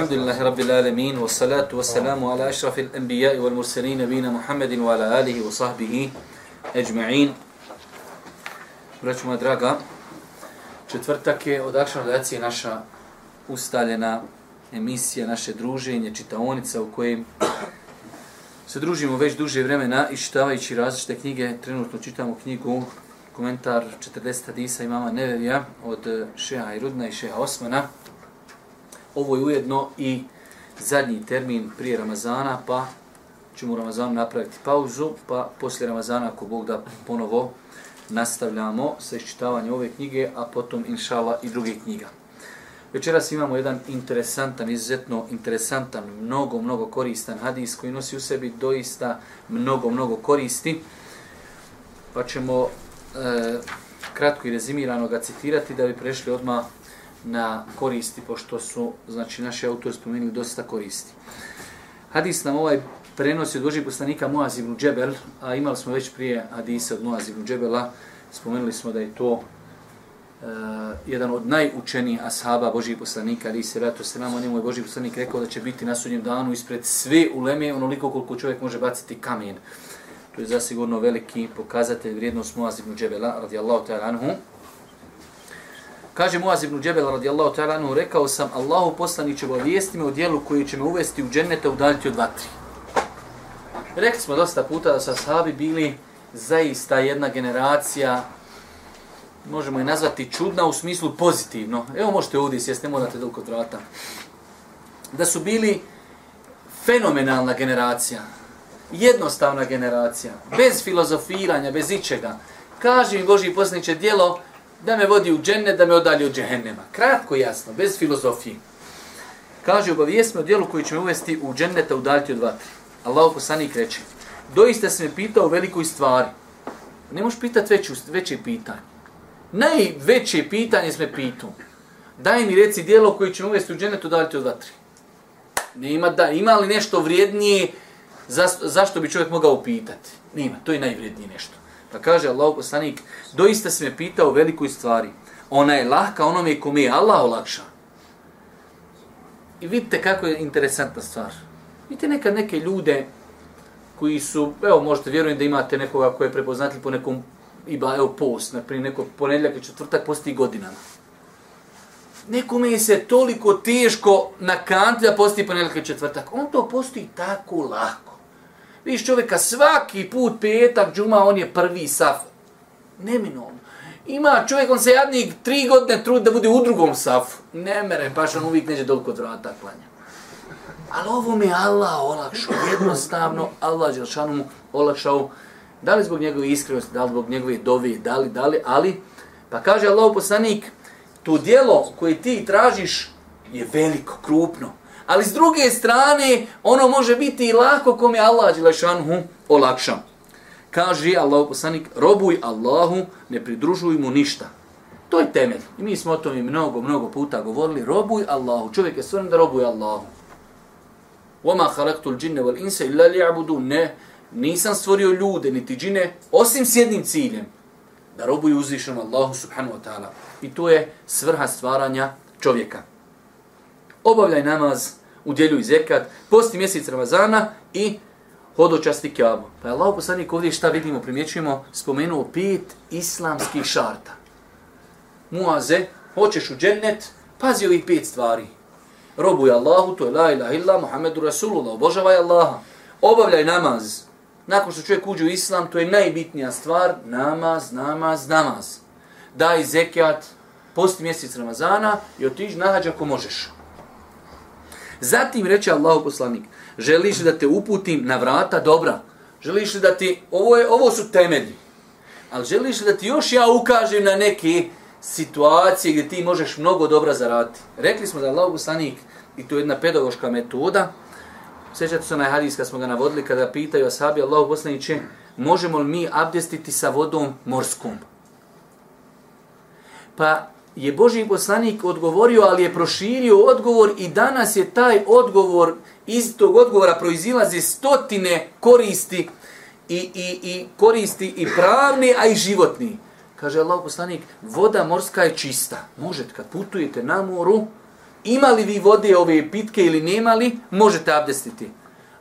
الحمد لله رب ala والصلاة والسلام wal mursalin nabina والمرسلين wa ala alihi wa sahbihi ajma'in. Vraću moja draga, četvrtak je od Akšan Lajacije naša ustaljena emisija, naše druženje, čitaonica u kojem se družimo već duže vremena i čitavajući različite knjige. Trenutno čitamo knjigu komentar 40 hadisa imama Nevevija od Šeha Irudna i Šeha Osmana. Ovo je ujedno i zadnji termin prije Ramazana, pa ćemo u Ramazanu napraviti pauzu, pa poslije Ramazana, ako Bog da ponovo nastavljamo sa iščitavanjem ove knjige, a potom, inšala, i druge knjiga. Večeras imamo jedan interesantan, izuzetno interesantan, mnogo, mnogo koristan hadis koji nosi u sebi doista mnogo, mnogo koristi. Pa ćemo e, kratko i rezimirano ga citirati da bi prešli odmah na koristi, pošto su znači, naši autori spomenuli dosta koristi. Hadis nam ovaj prenosi od Božih poslanika Muaz ibn Džebel, a imali smo već prije hadisa od Muaz ibn Džebela, spomenuli smo da je to uh, jedan od najučenijih ashaba Božih poslanika, ali se ratu se nam, on je Božih poslanik rekao da će biti na sudnjem danu ispred sve uleme, onoliko koliko čovjek može baciti kamen. To je zasigurno veliki pokazatelj vrijednost Muaz ibn Džebela, radijallahu ta'ala anhu. Kaže Muaz ibn Džebel radijallahu ta'ala anhu, rekao sam Allahu poslaniće obavijesti me o dijelu koji će me uvesti u džennete udaljiti od vatri. Rekli smo dosta puta da su ashabi bili zaista jedna generacija, možemo je nazvati čudna u smislu pozitivno. Evo možete ovdje sjesti, ne morate dok od vrata. Da su bili fenomenalna generacija, jednostavna generacija, bez filozofiranja, bez ičega. Kaže mi Boži poslaniće dijelo, da me vodi u dženne, da me odalje od džehennema. Kratko i jasno, bez filozofije. Kaže, obavijest me o dijelu koji će me uvesti u dženneta udaljiti od vatri. Allah poslanik reče, doista se me pitao o velikoj stvari. Ne možeš pitati veću, veće pitanje. Najveće pitanje sme pitu. Daj mi reci dijelo koji će me uvesti u džennetu udaljiti od vatri. Nema da, ima li nešto vrijednije za, zašto bi čovjek mogao upitati? Nema, to je najvrijednije nešto. Pa kaže Allah poslanik, doista se me pitao velikoj stvari. Ona je lahka onome kome je Allah olakša. I vidite kako je interesantna stvar. Vidite nekad neke ljude koji su, evo možete vjerujem da imate nekoga koji je prepoznatljiv po nekom iba, evo post, naprijed neko ponedljak i četvrtak posti godinama. Nekome je se toliko teško na kantlja posti ponedljak i četvrtak. On to posti tako lako. Viš čovjeka svaki put petak, džuma, on je prvi saf. Neminovno. Ima čovjek, on se jadnik tri godine trudi da bude u drugom safu. Ne mere, baš on uvijek neće doliko od vrata klanja. Ali ovo mi Allah olakšao, jednostavno Allah Đelšanu mu olakšao, da li zbog njegove iskrenosti, da li zbog njegove dovi, da li, da li, ali, pa kaže Allah poslanik, to dijelo koje ti tražiš je veliko, krupno, Ali s druge strane, ono može biti i lako kom je Allah Đelešanhu olakšao. Kaže Allah poslanik, robuj Allahu, ne pridružuj mu ništa. To je temelj. I mi smo o tome mnogo, mnogo puta govorili. Robuj Allahu. Čovjek je stvoren da robuje Allahu. Wama khalaqtul jinna wal insa illa liya'budun. Ne, nisam stvorio ljude niti džine osim s jednim ciljem da robuju uzvišenom Allahu subhanahu wa ta'ala. I to je svrha stvaranja čovjeka. Obavljaj namaz, udjeljuju zekat, posti mjesec Ramazana i hodočasti kjabu. Pa je Allah poslanik ovdje šta vidimo, primjećujemo, spomenuo pet islamskih šarta. Muaze, hoćeš u džennet, pazi ovih pet stvari. Robuj Allahu, to je la ilaha illa, Muhammedu Rasulullah, obožavaj Allaha. Obavljaj namaz. Nakon što čovjek uđe u islam, to je najbitnija stvar, namaz, namaz, namaz. Daj zekijat, posti mjesec Ramazana i otiđi nahađa ako možeš. Zatim reče Allah poslanik, želiš li da te uputim na vrata dobra? Želiš li da ti, ovo, je, ovo su temelji, ali želiš li da ti još ja ukažem na neke situacije gdje ti možeš mnogo dobra zaraditi? Rekli smo da Allah poslanik, i to je jedna pedagoška metoda, Sjećate se onaj hadis kad smo ga navodili kada pitaju ashabi Allah poslaniće, možemo li mi abdestiti sa vodom morskom? Pa je Boži poslanik odgovorio, ali je proširio odgovor i danas je taj odgovor, iz tog odgovora proizilaze stotine koristi i, i, i koristi i pravni, a i životni. Kaže Allah poslanik, voda morska je čista. Možete kad putujete na moru, imali vi vode ove pitke ili nemali, možete abdestiti.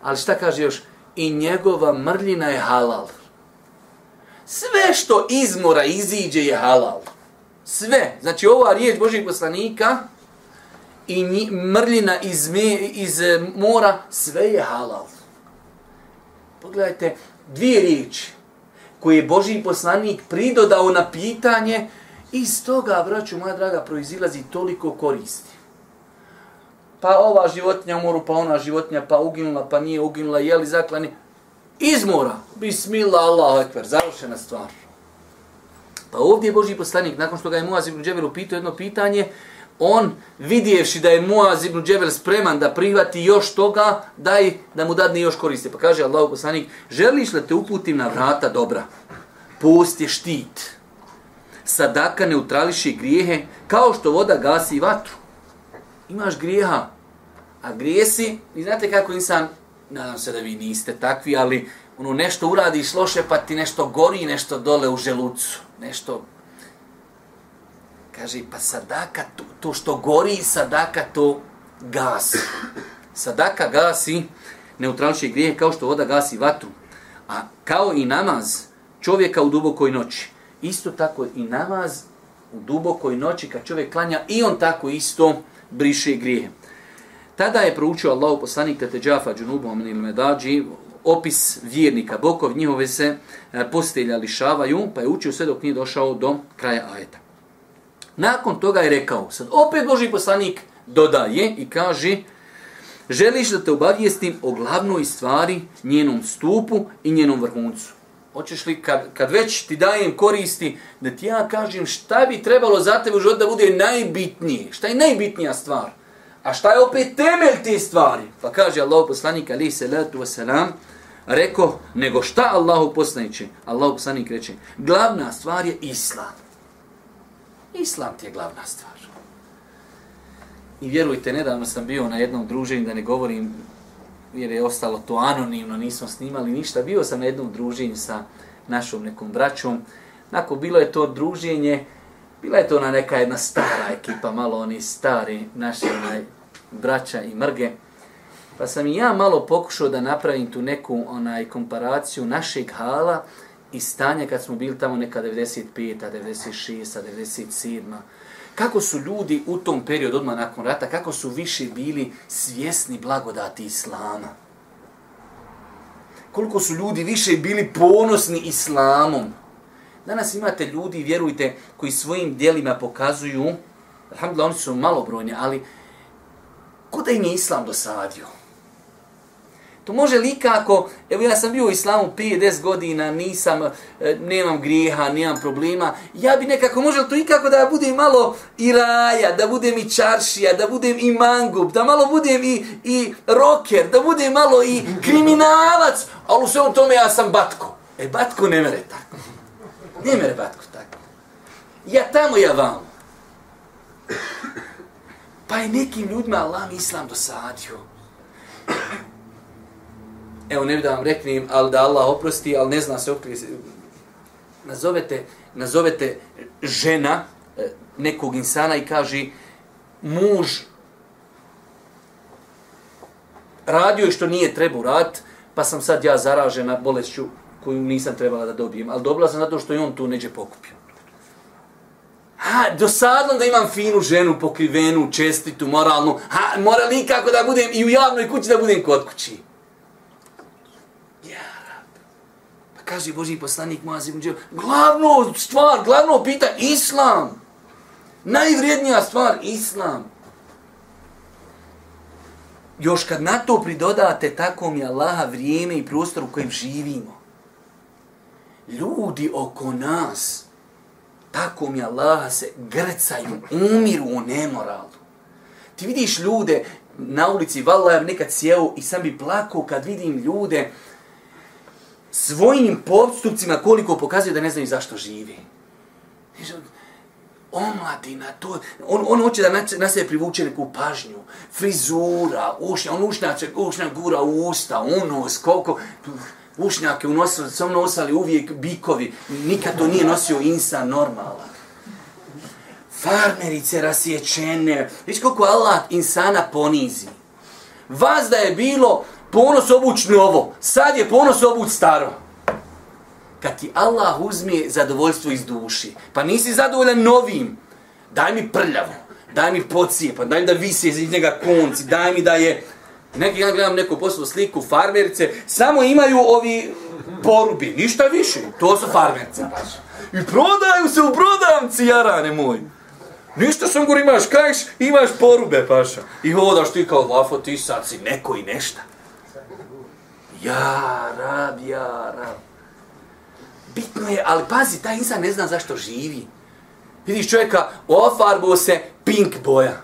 Ali šta kaže još? I njegova mrljina je halal. Sve što iz mora iziđe je halal. Sve. Znači ova riječ Božih poslanika i nji, mrljina iz, me, iz e, mora, sve je halal. Pogledajte, dvije riječi koje je Božji poslanik pridodao na pitanje, iz toga, braću moja draga, proizilazi toliko koristi. Pa ova životinja umoru, pa ona životinja, pa uginula, pa nije uginula, jeli zaklani. Izmora, bismillah, Allahu ekber, završena stvar. Pa ovdje je Boži poslanik, nakon što ga je Muaz ibn Džebel upitao jedno pitanje, on vidjevši da je Muaz ibn Džebel spreman da prihvati još toga, daj da mu dadne još koriste. Pa kaže Allah poslanik, želiš li te uputim na vrata dobra? Post je štit. Sadaka neutrališi grijehe kao što voda gasi vatru. Imaš grijeha, a grijesi, i znate kako insan, nadam se da vi niste takvi, ali ono nešto uradiš loše pa ti nešto gori, nešto dole u želucu, nešto Kaže, pa sadaka, to, to što gori, sadaka to gasi. Sadaka gasi neutralniše grije kao što voda gasi vatru. A kao i namaz čovjeka u dubokoj noći. Isto tako i namaz u dubokoj noći kad čovjek klanja i on tako isto briše grije. Tada je proučio Allahu poslanik Tete Džafa Džunubom ili Medađi opis vjernika. Bokov njihove se e, postelja lišavaju, pa je učio sve dok nije došao do kraja ajeta. Nakon toga je rekao, sad opet Boži poslanik dodaje i kaže, želiš da te obavijestim o glavnoj stvari, njenom stupu i njenom vrhuncu. Hoćeš li, kad, kad već ti dajem koristi, da ti ja kažem šta bi trebalo za tebe u životu da bude najbitnije, šta je najbitnija stvar, a šta je opet temelj te stvari. Pa kaže Allah poslanik, ali se letu wasalam, rekao, nego šta Allahu poslaniće? Allahu poslanik reče, glavna stvar je Islam. Islam ti je glavna stvar. I vjerujte, nedavno sam bio na jednom druženju, da ne govorim, jer je ostalo to anonimno, nismo snimali ništa. Bio sam na jednom druženju sa našom nekom braćom. Nako, bilo je to druženje, bila je to ona neka jedna stara ekipa, malo oni stari naši onaj, braća i mrge. Pa sam i ja malo pokušao da napravim tu neku onaj komparaciju našeg hala, i stanja kad smo bili tamo neka 95. 96. 97. Kako su ljudi u tom periodu odmah nakon rata, kako su više bili svjesni blagodati Islama. Koliko su ljudi više bili ponosni Islamom. Danas imate ljudi, vjerujte, koji svojim dijelima pokazuju, alhamdulillah, oni su malobrojni, ali kuda im je Islam dosadio? To može lika ako, evo ja sam bio u islamu 5-10 godina, nisam, e, nemam grijeha, nemam problema, ja bi nekako, može li to ikako da budem malo i raja, da budem i čaršija, da budem i mangub, da malo budem i, i roker, da budem malo i kriminalac, ali u svemu tome ja sam batko. E, batko ne mere tako. Ne mere batko tako. Ja tamo, ja vam. Pa je nekim ljudima Allah islam dosadio evo ne bi da vam reknem, ali da Allah oprosti, ali ne zna se okrije. Nazovete, nazovete žena e, nekog insana i kaže muž radio je što nije trebao rad, pa sam sad ja zaražena bolešću koju nisam trebala da dobijem. Ali dobila sam zato što je on tu neđe pokupio. Ha, dosadno da imam finu ženu, pokrivenu, čestitu, moralnu. Ha, mora nikako da budem i u javnoj kući da budem kod kući. Kaže Boži poslanik Muaz ibn Džel, glavno stvar, glavno pita Islam. Najvrijednija stvar, Islam. Još kad na to pridodate tako mi Allaha vrijeme i prostor u kojem živimo. Ljudi oko nas, tako mi Allaha se grcaju, umiru u nemoralu. Ti vidiš ljude na ulici, valla nekad sjeo i sam bi plakao kad vidim ljude, svojim postupcima koliko pokazuje da ne znaju zašto živi. Omladina, to, on, on hoće da na sebe privuče neku pažnju, frizura, ušnja, on ušnjače, ušnja gura u usta, unos, koliko, ušnjake unosili, sam nosali ono uvijek bikovi, nikad to nije nosio insan normalan. farmerice rasječene. Viš koliko Allah insana ponizi. Vas da je bilo ponos obuć novo, sad je ponos obuć staro. Kad ti Allah uzme zadovoljstvo iz duši, pa nisi zadovoljan novim, daj mi prljavo, daj mi pa daj mi da visi iz njega konci, daj mi da je... Neki ja gledam neku poslu sliku, farmerice, samo imaju ovi porubi, ništa više, to su farmerice. I prodaju se u prodavci, jarane moj. Ništa sam gori imaš, kajš, imaš porube, paša. I hodaš ti kao lafo, ti sad si neko i nešta. Ja, rab, ja, rab. Bitno je, ali pazi, taj insan ne zna zašto živi. Vidiš čovjeka, ofarbuo se pink boja.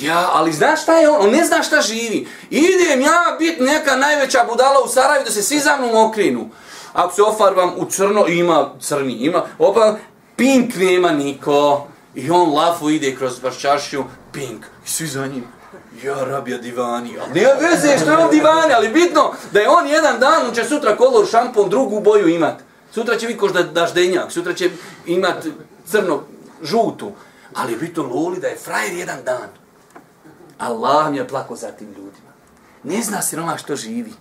Ja, ali znaš šta je on? On ne zna šta živi. Idem ja bit neka najveća budala u Sarajevu da se svi za mnom okrenu. Ako se ofarbam u crno, ima crni, ima. Opa, pink nema niko. I on lafu ide kroz baščašiju, pink. I svi za njim. Ja, rabija divani. Ali nema veze što je on divani, ali bitno da je on jedan dan, on će sutra kolor šampon drugu boju imat. Sutra će biti kožda daždenjak, sutra će imat crno, žutu. Ali bitno loli da je frajer jedan dan. Allah mi je plako za tim ljudima. Ne zna se roma što živi.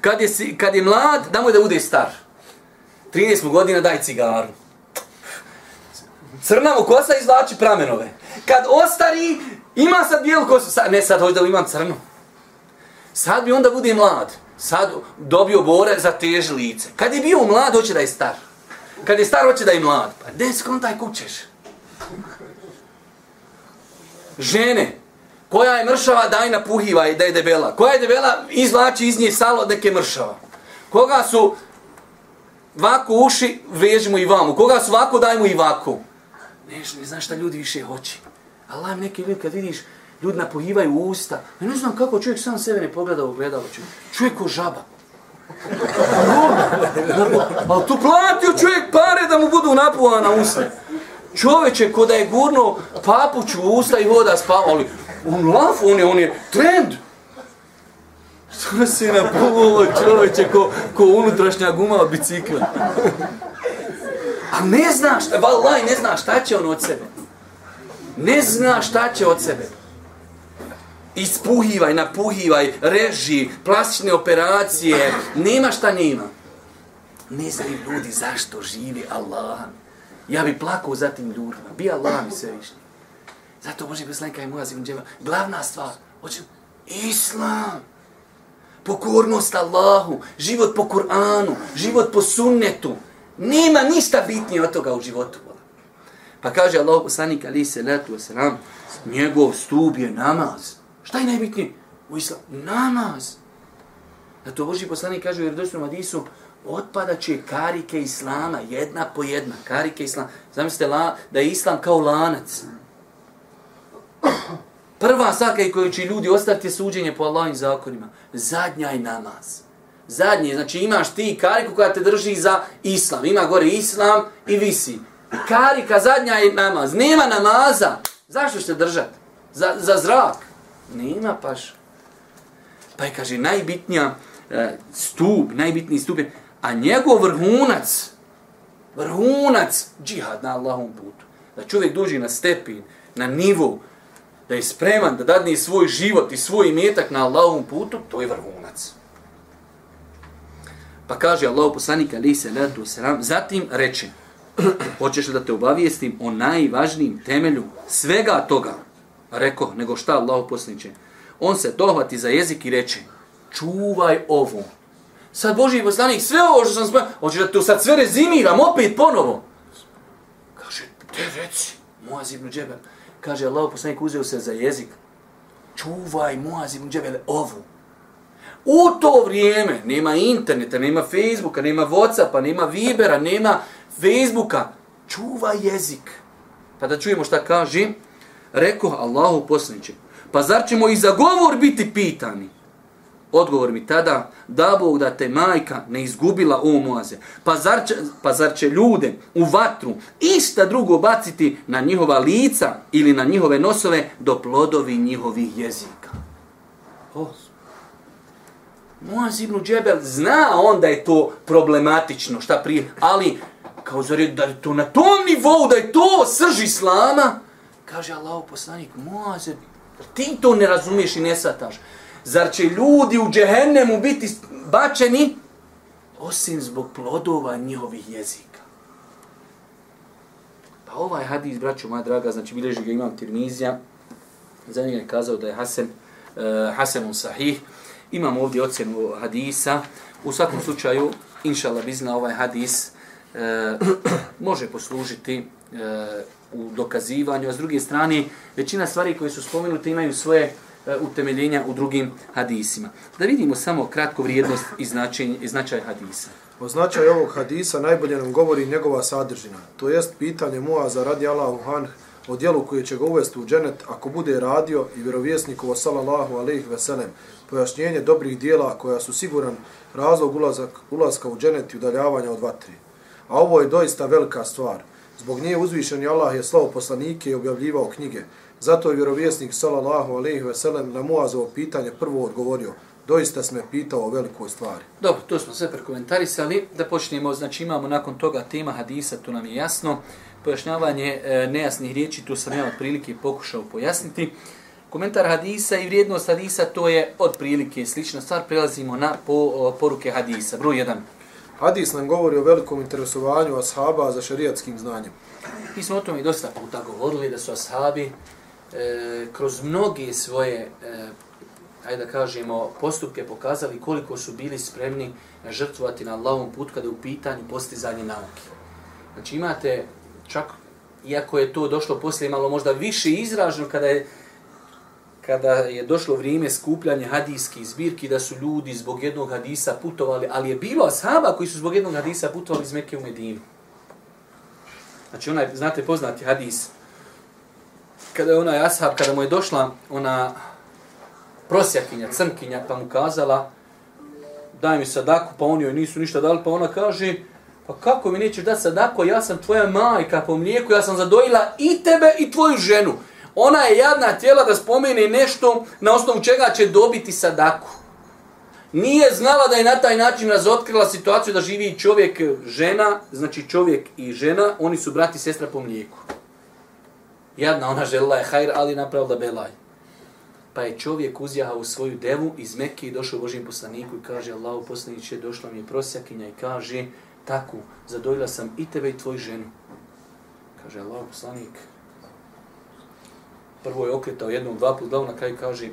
Kad je, kad je mlad, da mu da bude star. 13 godina daj cigaru. Crna mu kosa izvlači pramenove. Kad ostari, ima sad bijelu kosu. Sad, ne, sad hoću da imam crnu. Sad bi onda bude mlad. Sad dobio bore za tež lice. Kad je bio mlad, hoće da je star. Kad je star, hoće da je mlad. Pa gdje skontaj kućeš? Žene, koja je mršava, daj napuhiva i da je debela. Koja je debela, izvlači iz nje salo od neke mršava. Koga su vako uši, vežimo i vamo. Koga su vako, dajmo i vako. Neš, ne znaš šta ljudi više hoće. Allah neki ljudi kad vidiš, ljudi napuhivaju usta. Ja ne znam kako čovjek sam sebe ne pogleda u gledalo. Čovjek ko žaba. Ali tu platio čovjek pare da mu budu napuhana usta. Čovječe, ko da je gurno papuću u usta i voda spava, ali on lafu, on je, on je trend. Što se napuhalo čovječe ko, ko unutrašnja guma od bicikla. A ne znaš, valaj, ne znaš šta će on od sebe. Ne zna šta će od sebe. Ispuhivaj, napuhivaj, reži, plastične operacije, nema šta nema. Ne znaju ljudi zašto živi Allah. Ja bi plakao za tim ljudima. Bi Allah mi sve višnji. Zato Boži poslanika i moja zivnđeva. Glavna stvar, hoću, Islam. Pokornost Allahu, život po Kur'anu, život po sunnetu. Nema ništa bitnije od toga u životu. Pa kaže Allah poslanik ali se letu wasalam, njegov stup je namaz. Šta je najbitnije? U islamu, namaz. to Boži poslanik kaže u Jerdošnom Adisu, otpada će karike islama, jedna po jedna, karike islama. Zamislite la, da je islam kao lanac. Prva saka koju će ljudi ostati je suđenje po Allahovim zakonima. Zadnja je namaz. Zadnje, znači imaš ti kariku koja te drži za islam. Ima gore islam i visi. Karika zadnja je namaz. Nema namaza. Zašto ćete držati? Za, za zrak. Nema paš. Pa je, kaže, najbitnija e, stup, najbitniji stup je, a njegov vrhunac, vrhunac, džihad na Allahom putu. Da čovjek duži na stepin, na nivo, da je spreman da dadne svoj život i svoj imetak na Allahom putu, to je vrhunac. Pa kaže Allah poslanik ali se letu sram, zatim reče, hoćeš da te obavijestim o najvažnijim temelju svega toga, reko, nego šta Allah poslaniče. On se dohvati za jezik i reče, čuvaj ovo. Sad Boži poslanik, sve ovo što sam spomenuo, hoćeš da te sad sve rezimiram opet ponovo. Kaže, te reci, Moaz ibn Džebel. Kaže, Allah poslanik uzeo se za jezik. Čuvaj Moaz ibn Džebel ovu. U to vrijeme nema interneta, nema Facebooka, nema Whatsappa, nema Vibera, nema Facebooka. čuva jezik. Pa da čujemo šta kaže. Reko Allahu poslaniče. Pa zar ćemo i za govor biti pitani? Odgovor mi tada, da Bog da te majka ne izgubila o Moaze. Pa zar, će, pa zar će ljude u vatru išta drugo baciti na njihova lica ili na njihove nosove do plodovi njihovih jezika? Oh. Moaz ibn Džebel zna on da je to problematično, šta prije, ali Kao zar je da je to na tom nivou, da je to srž islama? Kaže Allah poslanik, Muaze, ti to ne razumiješ i ne sataš. Zar će ljudi u džehennemu biti bačeni? Osim zbog plodova njihovih jezika. Pa ovaj hadis, braćo moja draga, znači bilježi ga imam Tirmizija, za njega je kazao da je Hasan, eh, uh, Hasanun Sahih. Imam ovdje ocjenu hadisa. U svakom slučaju, inšallah, bizna ovaj hadis e, može poslužiti e, u dokazivanju, a s druge strane, većina stvari koje su spomenute imaju svoje e, utemeljenja u drugim hadisima. Da vidimo samo kratko vrijednost i, značaj, i značaj hadisa. O značaju ovog hadisa najbolje nam govori njegova sadržina. To jest pitanje Muaza radi Allahu Hanh o dijelu koje će ga uvesti u dženet ako bude radio i vjerovjesnikovo salallahu alaihi veselem pojašnjenje dobrih dijela koja su siguran razlog ulazak, ulazka u dženet i udaljavanja od vatri. A ovo je doista velika stvar. Zbog nje uzvišeni Allah je slavo poslanike i objavljivao knjige. Zato je vjerovjesnik sallallahu alejhi ve sellem na Muazovo pitanje prvo odgovorio doista sme pitao o velikoj stvari. Dobro, to smo sve prekomentarisali. Da počnemo, znači imamo nakon toga tema hadisa, to nam je jasno pojašnjavanje e, nejasnih riječi, tu sam ja od prilike pokušao pojasniti. Komentar hadisa i vrijednost hadisa, to je od prilike slična stvar. Prelazimo na po, o, poruke hadisa. Broj 1. Hadis nam govori o velikom interesovanju ashaba za šariatskim znanjem. Mi smo o i dosta puta govorili da su ashabi e, kroz mnoge svoje, e, ajde da kažemo, postupke pokazali koliko su bili spremni žrtvovati na Allahom put kada je u pitanju postizanje nauke. Znači imate čak iako je to došlo poslije malo možda više izraženo kada je kada je došlo vrijeme skupljanja hadijskih zbirki da su ljudi zbog jednog hadisa putovali, ali je bilo ashaba koji su zbog jednog hadisa putovali iz Mekke u Medinu. Znači onaj, znate poznati hadis, kada je onaj ashab, kada mu je došla ona prosjakinja, crnkinja, pa mu kazala daj mi sadaku, pa oni joj nisu ništa dali, pa ona kaže, Pa kako mi nećeš dati sadaku, ja sam tvoja majka po mlijeku, ja sam zadojila i tebe i tvoju ženu. Ona je jadna tijela da spomene nešto na osnovu čega će dobiti sadaku. Nije znala da je na taj način razotkrila situaciju da živi čovjek, žena, znači čovjek i žena, oni su brati i sestra po mlijeku. Jadna, ona želila je hajr, ali napravila belaj. Pa je čovjek uzjahao u svoju devu iz Mekke i došao Božijem poslaniku i kaže, Allahu poslaniće, došla mi je prosjakinja i kaže, tako, zadojila sam i tebe i tvoju ženu. Kaže Allahu poslanik, prvo je okretao jednom, dva put glavu, na kraju kaže,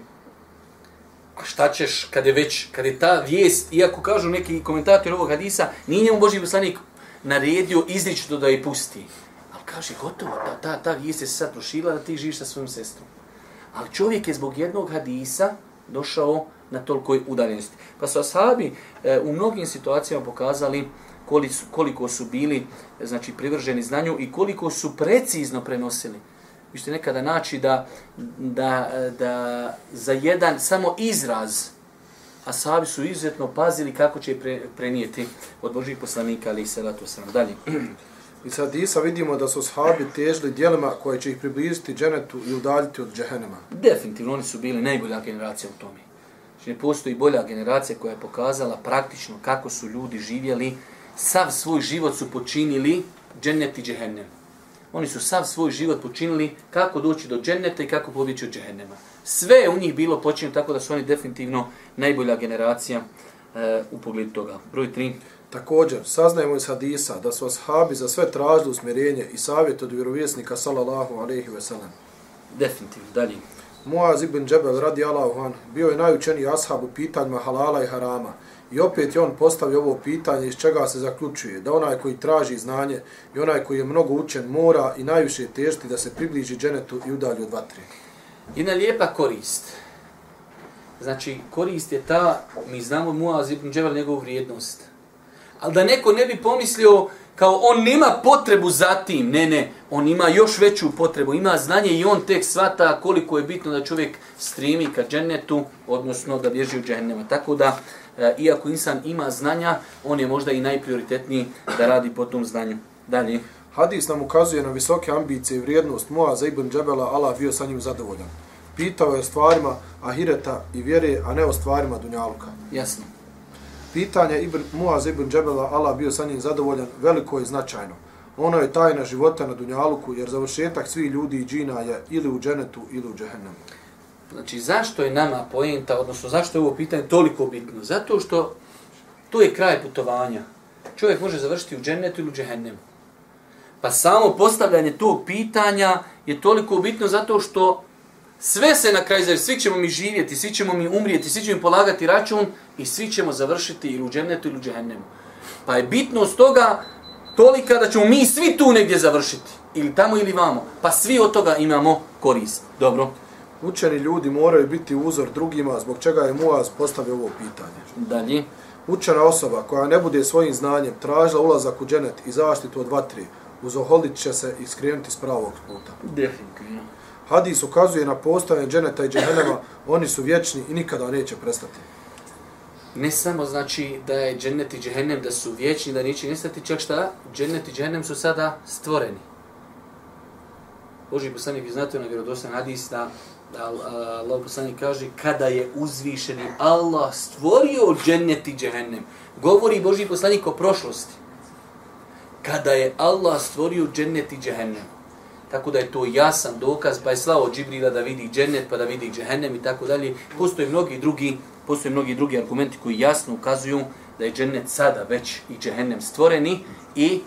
a šta ćeš kad je već, kad je ta vijest, iako kažu neki komentatori ovog hadisa, nije njemu Boži poslanik naredio izričito da je pusti. Ali kaže, gotovo, ta, ta, ta vijest je se sad prošila da ti živiš sa svojom sestrom. Ali čovjek je zbog jednog hadisa došao na tolikoj udaljenosti. Pa su ashabi e, u mnogim situacijama pokazali koliko su bili e, znači privrženi znanju i koliko su precizno prenosili. Vi ćete nekada naći da, da, da za jedan samo izraz a sahabi su izuzetno pazili kako će pre, prenijeti od Božih poslanika, ali i salatu sam. Dalje. I sad Isa vidimo da su sahabi težili dijelima koje će ih približiti dženetu i udaljiti od džehennema. Definitivno, oni su bili najbolja generacija u tome. Znači, ne postoji bolja generacija koja je pokazala praktično kako su ljudi živjeli sav svoj život su počinili džennet i džehennem. Oni su sav svoj život počinili kako doći do dženneta i kako pobjeći od džehennema. Sve je u njih bilo počinjeno tako da su oni definitivno najbolja generacija e, u pogledu toga. Broj 3. Također, saznajemo iz hadisa da su ashabi za sve tražili usmjerenje i savjet od vjerovjesnika sallallahu alaihi ve sellem. Definitivno, dalje. Muaz ibn Džebel radi Allahu bio je najučeniji ashab u pitanjima halala i harama. I opet je on postavio ovo pitanje iz čega se zaključuje, da onaj koji traži znanje i onaj koji je mnogo učen mora i najviše težiti da se približi dženetu i udalji od vatre. Jedna lijepa korist. Znači, korist je ta, mi znamo Muaz ibn Džebel njegovu vrijednost. Ali da neko ne bi pomislio kao on nema potrebu za tim, ne, ne, on ima još veću potrebu, ima znanje i on tek svata koliko je bitno da čovjek strimi ka džennetu, odnosno da bježi u džennema. Tako da, iako insan ima znanja, on je možda i najprioritetniji da radi po tom znanju. Dalje. Hadis nam ukazuje na visoke ambicije i vrijednost Muaza ibn Džebela, Allah bio sa njim zadovoljan. Pitao je o stvarima ahireta i vjere, a ne o stvarima dunjaluka. Jasno. Pitanje Ibn Muaz ibn Džebela, Allah bio sa njim zadovoljan, veliko i značajno. Ono je tajna života na Dunjaluku, jer završetak svih ljudi i džina je ili u dženetu ili u džehennemu. Znači, zašto je nama poenta, odnosno zašto je ovo pitanje toliko bitno? Zato što to je kraj putovanja. Čovjek može završiti u džennetu ili u džehennemu. Pa samo postavljanje tog pitanja je toliko bitno zato što sve se na kraju završi, svi ćemo mi živjeti, svi ćemo mi umrijeti, svi ćemo mi polagati račun i svi ćemo završiti ili u džennetu ili u džehennemu. Pa je bitnost toga tolika da ćemo mi svi tu negdje završiti. Ili tamo ili vamo. Pa svi od toga imamo korist. Dobro. Učeni ljudi moraju biti uzor drugima, zbog čega je Muaz postavio ovo pitanje. Dalje. Učena osoba koja ne bude svojim znanjem tražila ulazak u dženet i zaštitu od vatri, uzoholit će se i skrenuti s pravog puta. Definitivno. Hadis ukazuje na postojanje dženeta i džehennema, oni su vječni i nikada neće prestati. Ne samo znači da je džennet i džehennem da su vječni, da neće nestati, čak šta? Džennet i džehennem su sada stvoreni. Boži poslanik vi znate na vjerodostan hadis da Allah poslanik kaže kada je uzvišeni Allah stvorio džennet i džehennem. Govori Boži poslanik o prošlosti. Kada je Allah stvorio džennet i džehennem. Tako da je to jasan dokaz, pa je slao Džibrila da vidi džennet, pa da vidi džehennem i tako dalje. Postoje mnogi drugi, postoje mnogi drugi argumenti koji jasno ukazuju da je džennet sada već i džehennem stvoreni i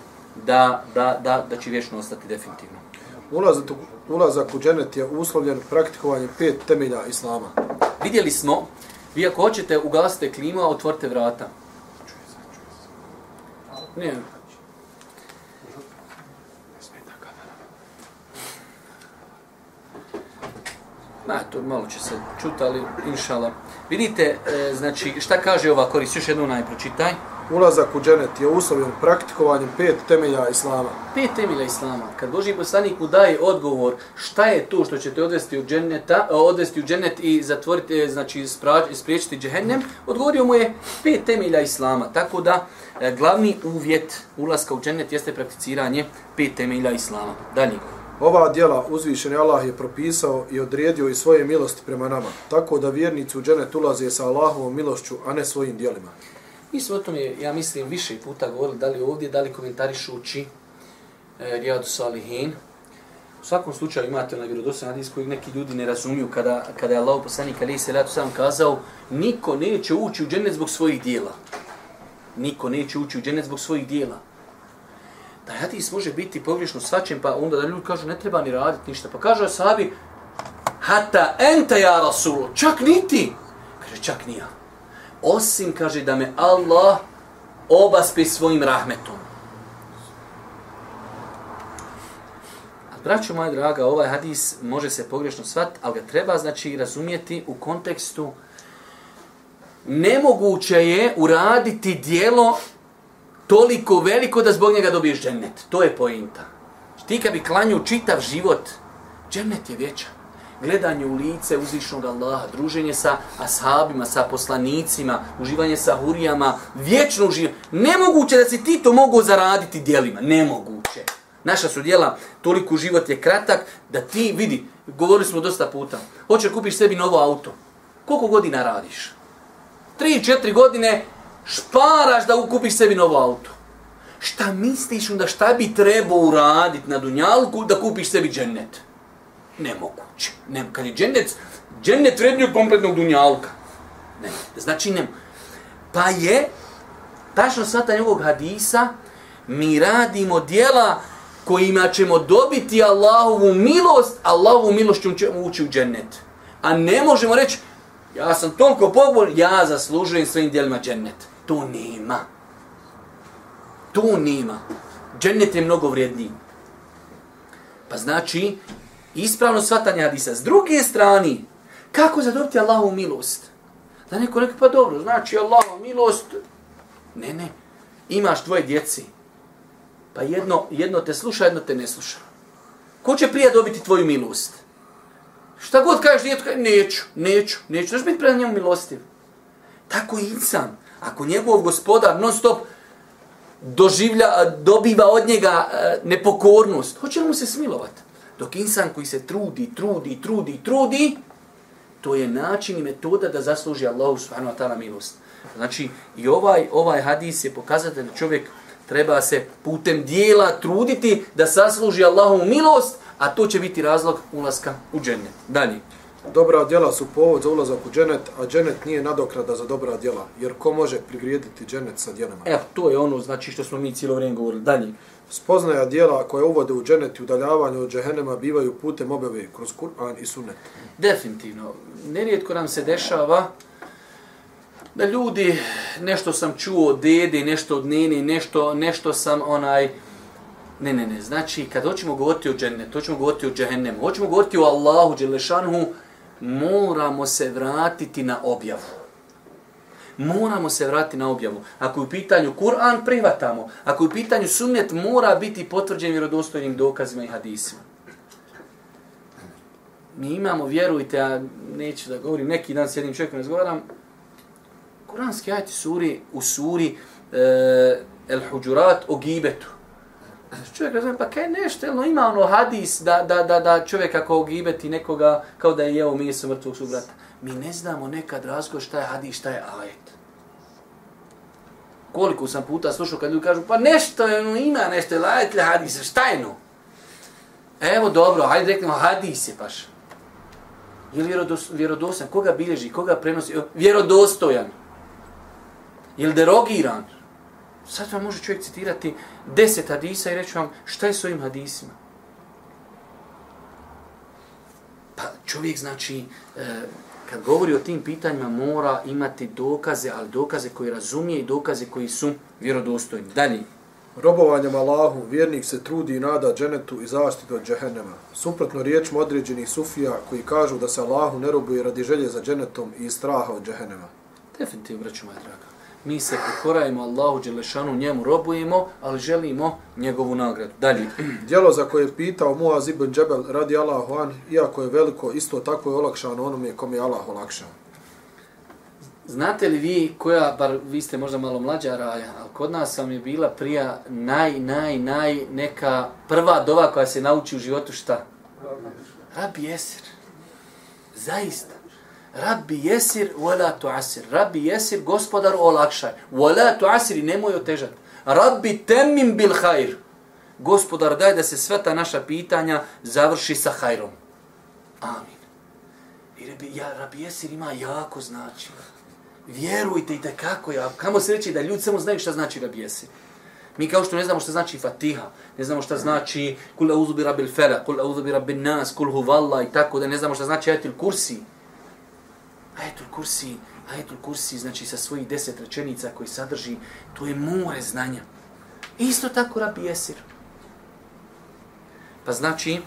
da, da, da, da će vječno ostati definitivno. Ulazak, ulazak u dženet je uslovljen praktikovanjem pet temelja Islama. Vidjeli smo, vi ako hoćete ugasite klimu, a otvorite vrata. Ne, Ma, to malo će se čuti, ali inšala. Vidite, e, znači, šta kaže ova korist? Još jednu najpročitaj. Ulazak u dženet je uslovljen praktikovanjem pet temelja Islama. Pet temelja Islama. Kad Boži poslanik mu daje odgovor šta je to što će te odvesti u dženeta, e, odvesti u dženet i zatvoriti, e, znači, spriječiti džehennem, odgovorio mu je pet temelja Islama. Tako da, e, glavni uvjet ulaska u dženet jeste prakticiranje pet temelja Islama. Dalje. Ova djela uzvišeni Allah je propisao i odredio i svoje milosti prema nama, tako da vjernici u dženet ulaze sa Allahovom milošću, a ne svojim djelima. Mi smo o tome, ja mislim, više puta govorili, da li ovdje, da li komentarišući e, Rijadu Salihin. U svakom slučaju imate onaj vjerodostan hadis koji neki ljudi ne razumiju kada, kada je Allah poslanik Ali se ratu sam kazao niko neće ući u džennet zbog svojih dijela. Niko neće ući u džennet zbog svojih dijela da hadis može biti pogrešno svačen, pa onda da ljudi kažu ne treba ni raditi ništa. Pa kaže sahabi, hata enta ja rasul, čak niti. Kaže, čak nija. Osim, kaže, da me Allah obaspe svojim rahmetom. Braćo moja draga, ovaj hadis može se pogrešno svat, ali ga treba znači razumijeti u kontekstu nemoguće je uraditi dijelo toliko veliko da zbog njega dobiješ džennet. To je pointa. Ti kad bi klanju čitav život, džennet je vječan. Gledanje u lice uzvišnog Allaha, druženje sa ashabima, sa poslanicima, uživanje sa hurijama, vječno uživanje. Nemoguće da si ti to mogu zaraditi dijelima. Nemoguće. Naša su dijela, toliko život je kratak, da ti vidi, govorili smo dosta puta, hoće kupiš sebi novo auto. Koliko godina radiš? 3-4 godine šparaš da kupiš sebi novo auto. Šta misliš onda šta bi trebao uraditi na Dunjalku da kupiš sebi džennet? Nemoguće. Ne, kad je džennet, džennet vrednije kompletnog Dunjalka. Ne, znači ne. Pa je, tačno svata njegovog hadisa, mi radimo dijela kojima ćemo dobiti Allahovu milost, Allahovu milost ćemo ući u džennet. A ne možemo reći, ja sam toliko pogbol, ja zaslužujem svojim dijelima džennet to nema. To nema. Džennet je mnogo vrijedniji. Pa znači, ispravno shvatanje hadisa. S druge strane, kako zadobiti Allahu milost? Da neko rekao, pa dobro, znači Allahu milost. Ne, ne. Imaš dvoje djeci. Pa jedno, jedno te sluša, jedno te ne sluša. Ko će prije dobiti tvoju milost? Šta god kažeš djetu, neću, neću, neću. Znaš biti pred njemu milostiv. Tako i insan ako njegov gospodar non stop doživlja, dobiva od njega e, nepokornost, hoće li mu se smilovati? Dok insan koji se trudi, trudi, trudi, trudi, to je način i metoda da zasluži Allahu subhanahu wa ta'ala milost. Znači, i ovaj, ovaj hadis je pokazatelj da čovjek treba se putem dijela truditi da sasluži Allahovu milost, a to će biti razlog ulaska u džennet. Dalje. Dobra djela su povod za ulazak u dženet, a dženet nije nadokrada za dobra djela, jer ko može prigrijediti dženet sa djelama? Evo, to je ono znači što smo mi cijelo vrijeme govorili. Dalje. Spoznaja djela koje uvode u dženet i udaljavanje od džehennema bivaju putem objave kroz Kur'an i Sunnet. Definitivno. Nerijetko nam se dešava da ljudi, nešto sam čuo od dede, nešto od nene, nešto, nešto sam onaj... Ne, ne, ne. Znači, kad hoćemo govoriti o džennetu, hoćemo govoriti o džehennemu, hoćemo govoriti o Allahu, Đelešanhu, moramo se vratiti na objavu. Moramo se vratiti na objavu. Ako je u pitanju Kur'an, prihvatamo. Ako je u pitanju sunnet, mora biti potvrđen vjerodostojnim dokazima i hadisima. Mi imamo, vjerujte, ja neću da govorim, neki dan s jednim čovjekom razgovaram, Kur'anski ajati suri, u suri e, El Huđurat o gibetu. Čovjek razumije, pa kaj nešto, jel, no, ima ono hadis da, da, da, da čovjek ako ogibeti nekoga kao da je jeo meso mrtvog subrata. Mi ne znamo nekad razgo šta je hadis, šta je ajet. Koliko sam puta slušao kad ljudi kažu, pa nešto je, no, ima nešto, je ajet ili hadis, šta je no? Evo dobro, hajde reknemo, hadis je paš. Je li vjerodostojan? Koga bilježi? Koga prenosi? Vjerodostojan. Je li derogiran? Sad vam može čovjek citirati deset hadisa i reći vam šta je s ovim hadisima. Pa čovjek znači, e, kad govori o tim pitanjima, mora imati dokaze, ali dokaze koji razumije i dokaze koji su vjerodostojni. Dalje. Robovanjem Allahu, vjernik se trudi i nada dženetu i zaštitu od džehennema. Suprotno riječima određenih sufija koji kažu da se Allahu ne robuje radi želje za dženetom i straha od džehennema. Definitivno, braću moja draga mi se pokorajemo Allahu Đelešanu, njemu robujemo, ali želimo njegovu nagradu. Dalje. Djelo za koje je pitao Muaz ibn Džebel radi Allahu an, iako je veliko, isto tako je olakšano onome kom je Allah olakšao. Znate li vi koja, bar vi ste možda malo mlađa raja, ali kod nas sam je bila prija naj, naj, naj neka prva dova koja se nauči u životu šta? Rabi Esir. Zaista. Rabbi jesir, wala tuasir. Rabbi jesir, gospodar olakšaj. Wala tuasir i nemoj otežati. Rabbi temim bil hajr. Gospodar, daj da se sve ta naša pitanja završi sa hajrom. Amin. I rabbi, ja, rabbi jesir ima jako znači. Vjerujte i kako ja. Kamo se reći da ljudi samo znaju šta znači rabbi jesir. Mi kao što ne znamo šta znači Fatiha, ne znamo šta znači kul auzu bi rabbil falaq, kul auzu bi rabbin nas, kul huvallah i tako da ne znamo šta znači ayatul kursi. Ajetul kursi, ajetul kursi, znači sa svojih deset rečenica koji sadrži, to je more znanja. Isto tako rabi Jesir. Pa znači, e,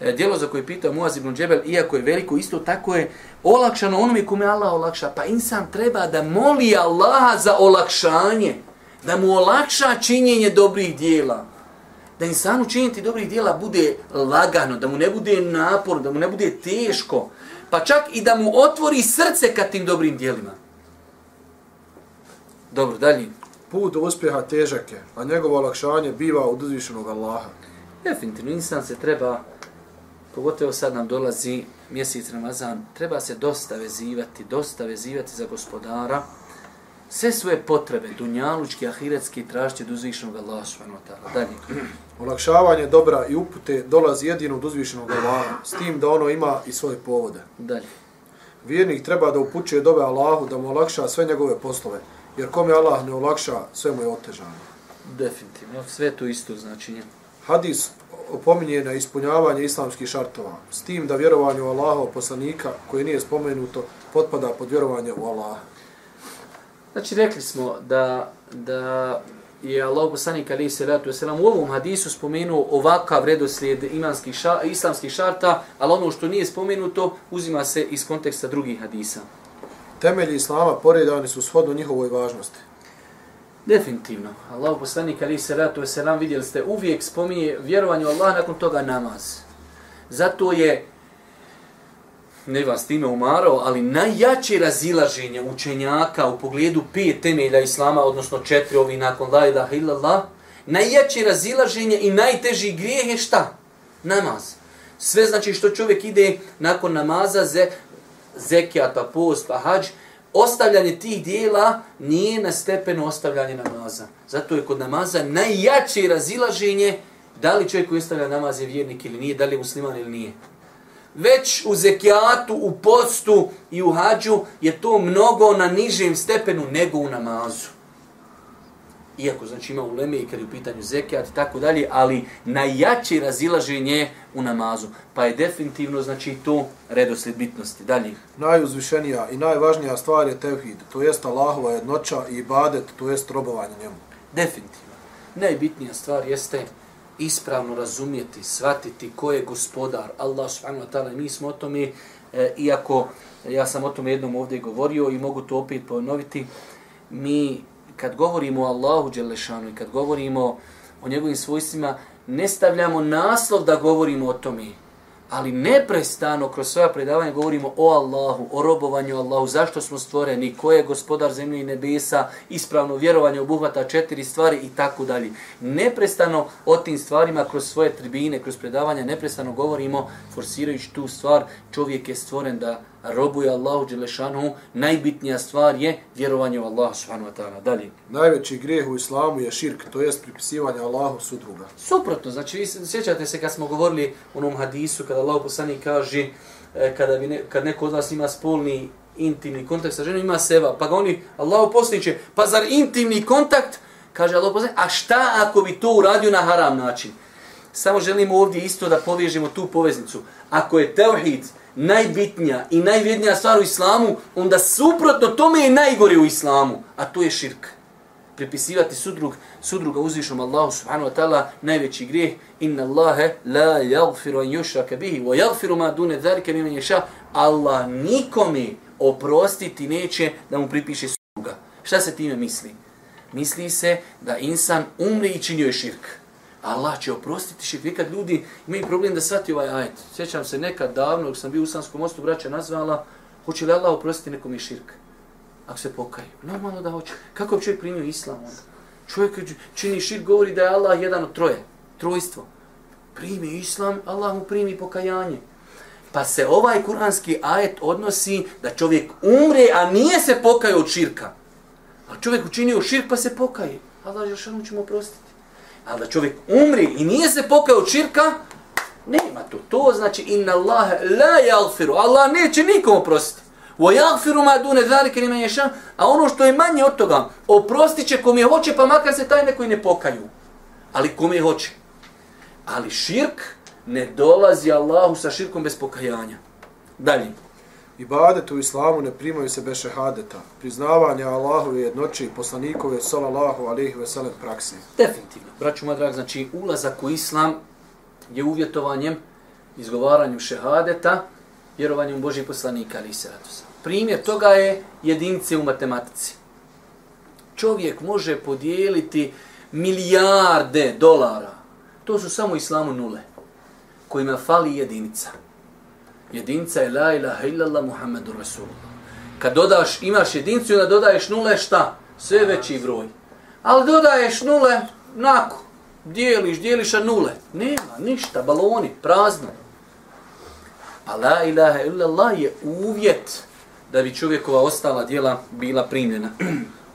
djelo dijelo za koje pitao Muaz ibn Džebel, iako je veliko, isto tako je olakšano onome kome Allah olakša. Pa insan treba da moli Allaha za olakšanje, da mu olakša činjenje dobrih dijela. Da insanu činjeti dobrih dijela bude lagano, da mu ne bude napor, da mu ne bude teško pa čak i da mu otvori srce ka tim dobrim dijelima. Dobro, dalje. Put do uspjeha težak je, a njegovo olakšanje biva od uzvišenog Allaha. Definitivno, insan se treba, pogotovo sad nam dolazi mjesec Ramazan, treba se dosta vezivati, dosta vezivati za gospodara, sve svoje potrebe, dunjalučki, ahiretski, tražiti od uzvišenog Allaha. Dalje. Olakšavanje dobra i upute dolazi jedino od uzvišenog Allaha, s tim da ono ima i svoje povode. Dalje. Vjernik treba da upućuje dobe Allahu da mu olakša sve njegove poslove, jer kome Allah ne olakša, sve mu je otežano. Definitivno, sve to isto značenje. Hadis opominje na ispunjavanje islamskih šartova, s tim da vjerovanje u Allaha poslanika, koje nije spomenuto, potpada pod vjerovanje u Allaha. Znači, rekli smo da, da je Allah poslanik alaihi salatu wasalam u ovom hadisu spomenuo ovakav redoslijed imanskih ša, islamskih šarta, ali ono što nije spomenuto uzima se iz konteksta drugih hadisa. Temelji islama poredani su shodno njihovoj važnosti. Definitivno. Allah poslanik alaihi salatu wasalam vidjeli ste uvijek spominje vjerovanje u Allah nakon toga namaz. Zato je ne vas time umarao, ali najjače razilaženje učenjaka u pogledu pet temelja Islama, odnosno četiri ovi nakon la ilaha illallah, najjače razilaženje i najteži grijeh je šta? Namaz. Sve znači što čovjek ide nakon namaza, ze, zekijata, post, pa hađ, ostavljanje tih dijela nije na stepenu ostavljanje namaza. Zato je kod namaza najjače razilaženje da li čovjek koji ostavlja namaz je vjernik ili nije, da li je musliman ili nije. Već u zekijatu, u postu i u hađu je to mnogo na nižem stepenu nego u namazu iako znači ima uleme i kad je u pitanju zekijat i tako dalje, ali najjače razilaženje u namazu. Pa je definitivno znači to redosled bitnosti. Dalje. Najuzvišenija i najvažnija stvar je tevhid, to jest Allahova jednoća i ibadet, to jest robovanje njemu. Definitivno. Najbitnija stvar jeste ispravno razumjeti, shvatiti ko je gospodar, Allah subhanahu wa ta'ala, mi smo o tome, e, iako ja sam o tome jednom ovdje govorio i mogu to opet ponoviti, mi kad govorimo o Allahu Đelešanu i kad govorimo o njegovim svojstvima, ne stavljamo naslov da govorimo o tome, ali neprestano kroz svoja predavanja govorimo o Allahu, o robovanju Allahu, zašto smo stvoreni, ko je gospodar zemlje i nebesa, ispravno vjerovanje obuhvata četiri stvari i tako dalje. Neprestano o tim stvarima kroz svoje tribine, kroz predavanja, neprestano govorimo, forsirajući tu stvar, čovjek je stvoren da robuje Allahu Đelešanu, najbitnija stvar je vjerovanje u Allahu subhanahu wa ta'ala. Dalje. Najveći grijeh u islamu je širk, to jest pripisivanje Allahu sudruga. Suprotno, znači vi sjećate se kad smo govorili u onom hadisu, kada Allah poslani kaže, e, kada bi ne, kad neko od vas ima spolni intimni kontakt sa ženom, ima seva, pa ga oni, Allah poslaniće, pa zar intimni kontakt, kaže Allah poslani, a šta ako bi to uradio na haram način? Samo želimo ovdje isto da povežemo tu poveznicu. Ako je teuhid, najbitnija i najvrednija stvar u islamu, onda suprotno tome je najgore u islamu, a to je širk. Pripisivati sudrug, sudruga uzvišom Allahu subhanahu wa ta'ala najveći grijeh, inna Allahe la jagfiru an yushraka bihi, wa jagfiru ma dune dharike mi ješa, Allah nikome oprostiti neće da mu pripiše sudruga. Šta se time misli? Misli se da insan umri i činio je širk. Allah će oprostiti širk. Nekad ljudi imaju problem da shvati ovaj ajet. Sjećam se nekad davno, dok sam bio u Sanskom mostu, braća nazvala, hoće li Allah oprostiti nekom i širk? Ako se pokaju. Normalno da hoće. Kako bi čovjek primio islam onda? Čovjek čini širk, govori da je Allah jedan od troje. Trojstvo. Primi islam, Allah mu primi pokajanje. Pa se ovaj kuranski ajet odnosi da čovjek umre, a nije se pokajao od širka. A čovjek učinio širk pa se pokaje. Allah je će ćemo oprostiti. Ali da čovjek umri i nije se pokao od širka, nema to. To znači inna Allah la yaghfiru. Allah neće nikom oprostiti. Wa yaghfiru ma dune zalika liman yasha. A ono što je manje od toga, oprostit će kom je hoće, pa makar se taj neko i ne pokaju. Ali kom je hoće. Ali širk ne dolazi Allahu sa širkom bez pokajanja. Dalje. Ibadet u islamu ne primaju se bez šehadeta. Priznavanje Allahove jednoće i poslanikove salallahu ve veselem praksi. Definitivno. Braću moja drag, znači ulazak u islam je uvjetovanjem izgovaranjem šehadeta, vjerovanjem Božih poslanika alihi salatusa. Primjer toga je jedinice u matematici. Čovjek može podijeliti milijarde dolara. To su samo islamu nule, kojima fali jedinica jedinca je la ilaha illallah Muhammedu Rasulullah. Kad dodaš, imaš jedincu i onda dodaješ nule, šta? Sve veći broj. Ali dodaješ nule, nako, dijeliš, dijeliš a nule. Nema, ništa, baloni, prazno. Pa la ilaha illallah je uvjet da bi čovjekova ostala dijela bila primljena.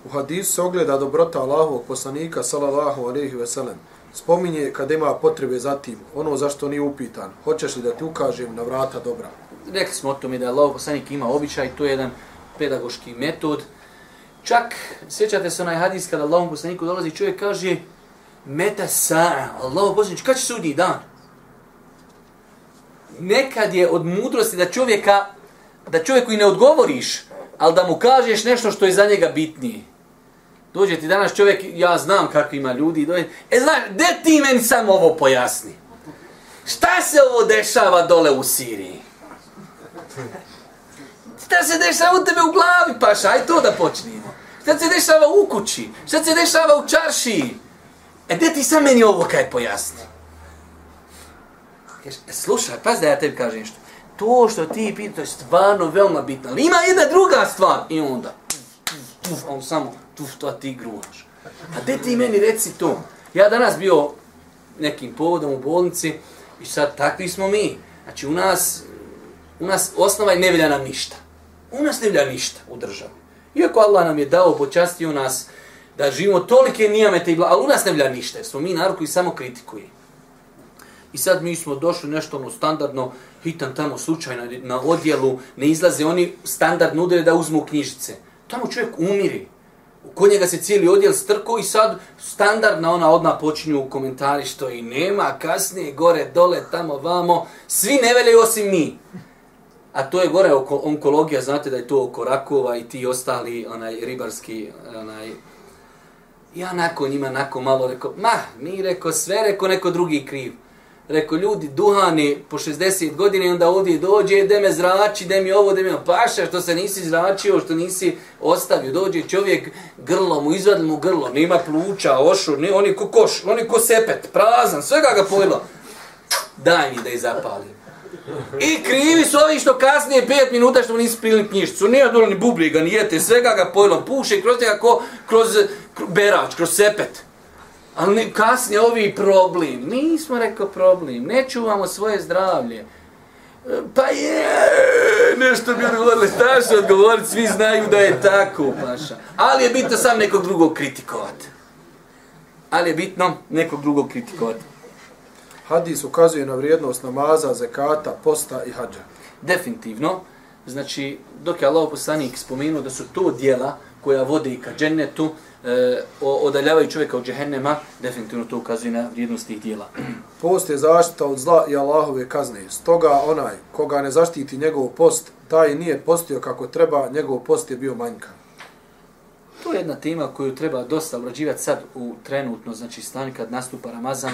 U hadisu se ogleda dobrota Allahovog poslanika, salallahu alaihi ve sellem spominje kad ima potrebe za tim, ono zašto nije upitan, hoćeš li da ti ukažem na vrata dobra? Rekli smo o tome da je Allah poslanik ima običaj, to je jedan pedagoški metod. Čak, sjećate se onaj hadis kada Allah poslaniku dolazi, čovjek kaže, meta sa'a, Allah poslanik, kada će sudnji dan? Nekad je od mudrosti da čovjeka, da čovjeku i ne odgovoriš, ali da mu kažeš nešto što je za njega bitnije. Dođe ti danas čovjek, ja znam kako ima ljudi, dođe, e znaš, de ti meni samo ovo pojasni? Šta se ovo dešava dole u Siriji? Šta se dešava u tebe u glavi, paša? Aj to da počnemo. Šta se dešava u kući? Šta se dešava u čaršiji? E de ti sam meni ovo kaj pojasni? Kaže, e, slušaj, paz da ja tebi kažem što. To što ti pitaš to je stvarno veoma bitno. Ali ima jedna druga stvar. I onda, on samo, tu što ti gruvaš. A gde ti meni reci to? Ja danas bio nekim povodom u bolnici i sad takvi smo mi. Znači u nas, u nas osnova je ne nam ništa. U nas ne ništa u državi. Iako Allah nam je dao, počastio nas, da živimo tolike nijamete i bla, ali u nas ne ništa, jer smo mi narod koji samo kritikuje. I sad mi smo došli nešto ono standardno, hitan tamo slučajno na odjelu, ne izlaze oni standardno nude da uzmu knjižice. Tamo čovjek umiri. Kod njega se cijeli odjel strko i sad standardna ona odna počinju u komentari što i nema, kasnije gore, dole, tamo, vamo. Svi ne veljaju osim mi. A to je gore oko onkologija, znate da je to oko rakova i ti ostali onaj ribarski onaj Ja nakon njima nakon malo rekao, ma, mi rekao sve, rekao neko drugi kriv. Rekao, ljudi, duhani po 60 godina i onda ovdje dođe, e, da me zrači, da mi ovo, da mi ono. paša, što se nisi zračio, što nisi ostavio. Dođe čovjek, grlo mu, izvadli mu grlo, nema pluća, ošu, ne, oni ko koš, oni ko sepet, prazan, svega ga pojelo. Daj mi da je zapalim. I krivi su ovi što kasnije 5 minuta što nisi prilili knjižicu. Nije dobro ni bubliga, ni jete, svega ga pojelo, puše kroz njega ko kroz berač, kroz sepet. Ali ne, kasnije ovi problem. Nismo rekao problem. Ne čuvamo svoje zdravlje. Pa je, nešto bi odgovorili, staš odgovoriti, svi znaju da je tako, paša. Ali je bitno sam nekog drugog kritikovati. Ali je bitno nekog drugog kritikovati. Hadis ukazuje na vrijednost namaza, zekata, posta i hađa. Definitivno. Znači, dok je Allah poslanik spomenuo da su to dijela koja vode i ka džennetu, e, odaljavaju čovjeka od džehennema, definitivno to ukazuje na vrijednost tih dijela. Post je zaštita od zla i Allahove kazne. Stoga onaj koga ne zaštiti njegov post, taj nije postio kako treba, njegov post je bio manjka. To je jedna tema koju treba dosta obrađivati sad u trenutno, znači stani kad nastupa Ramazan.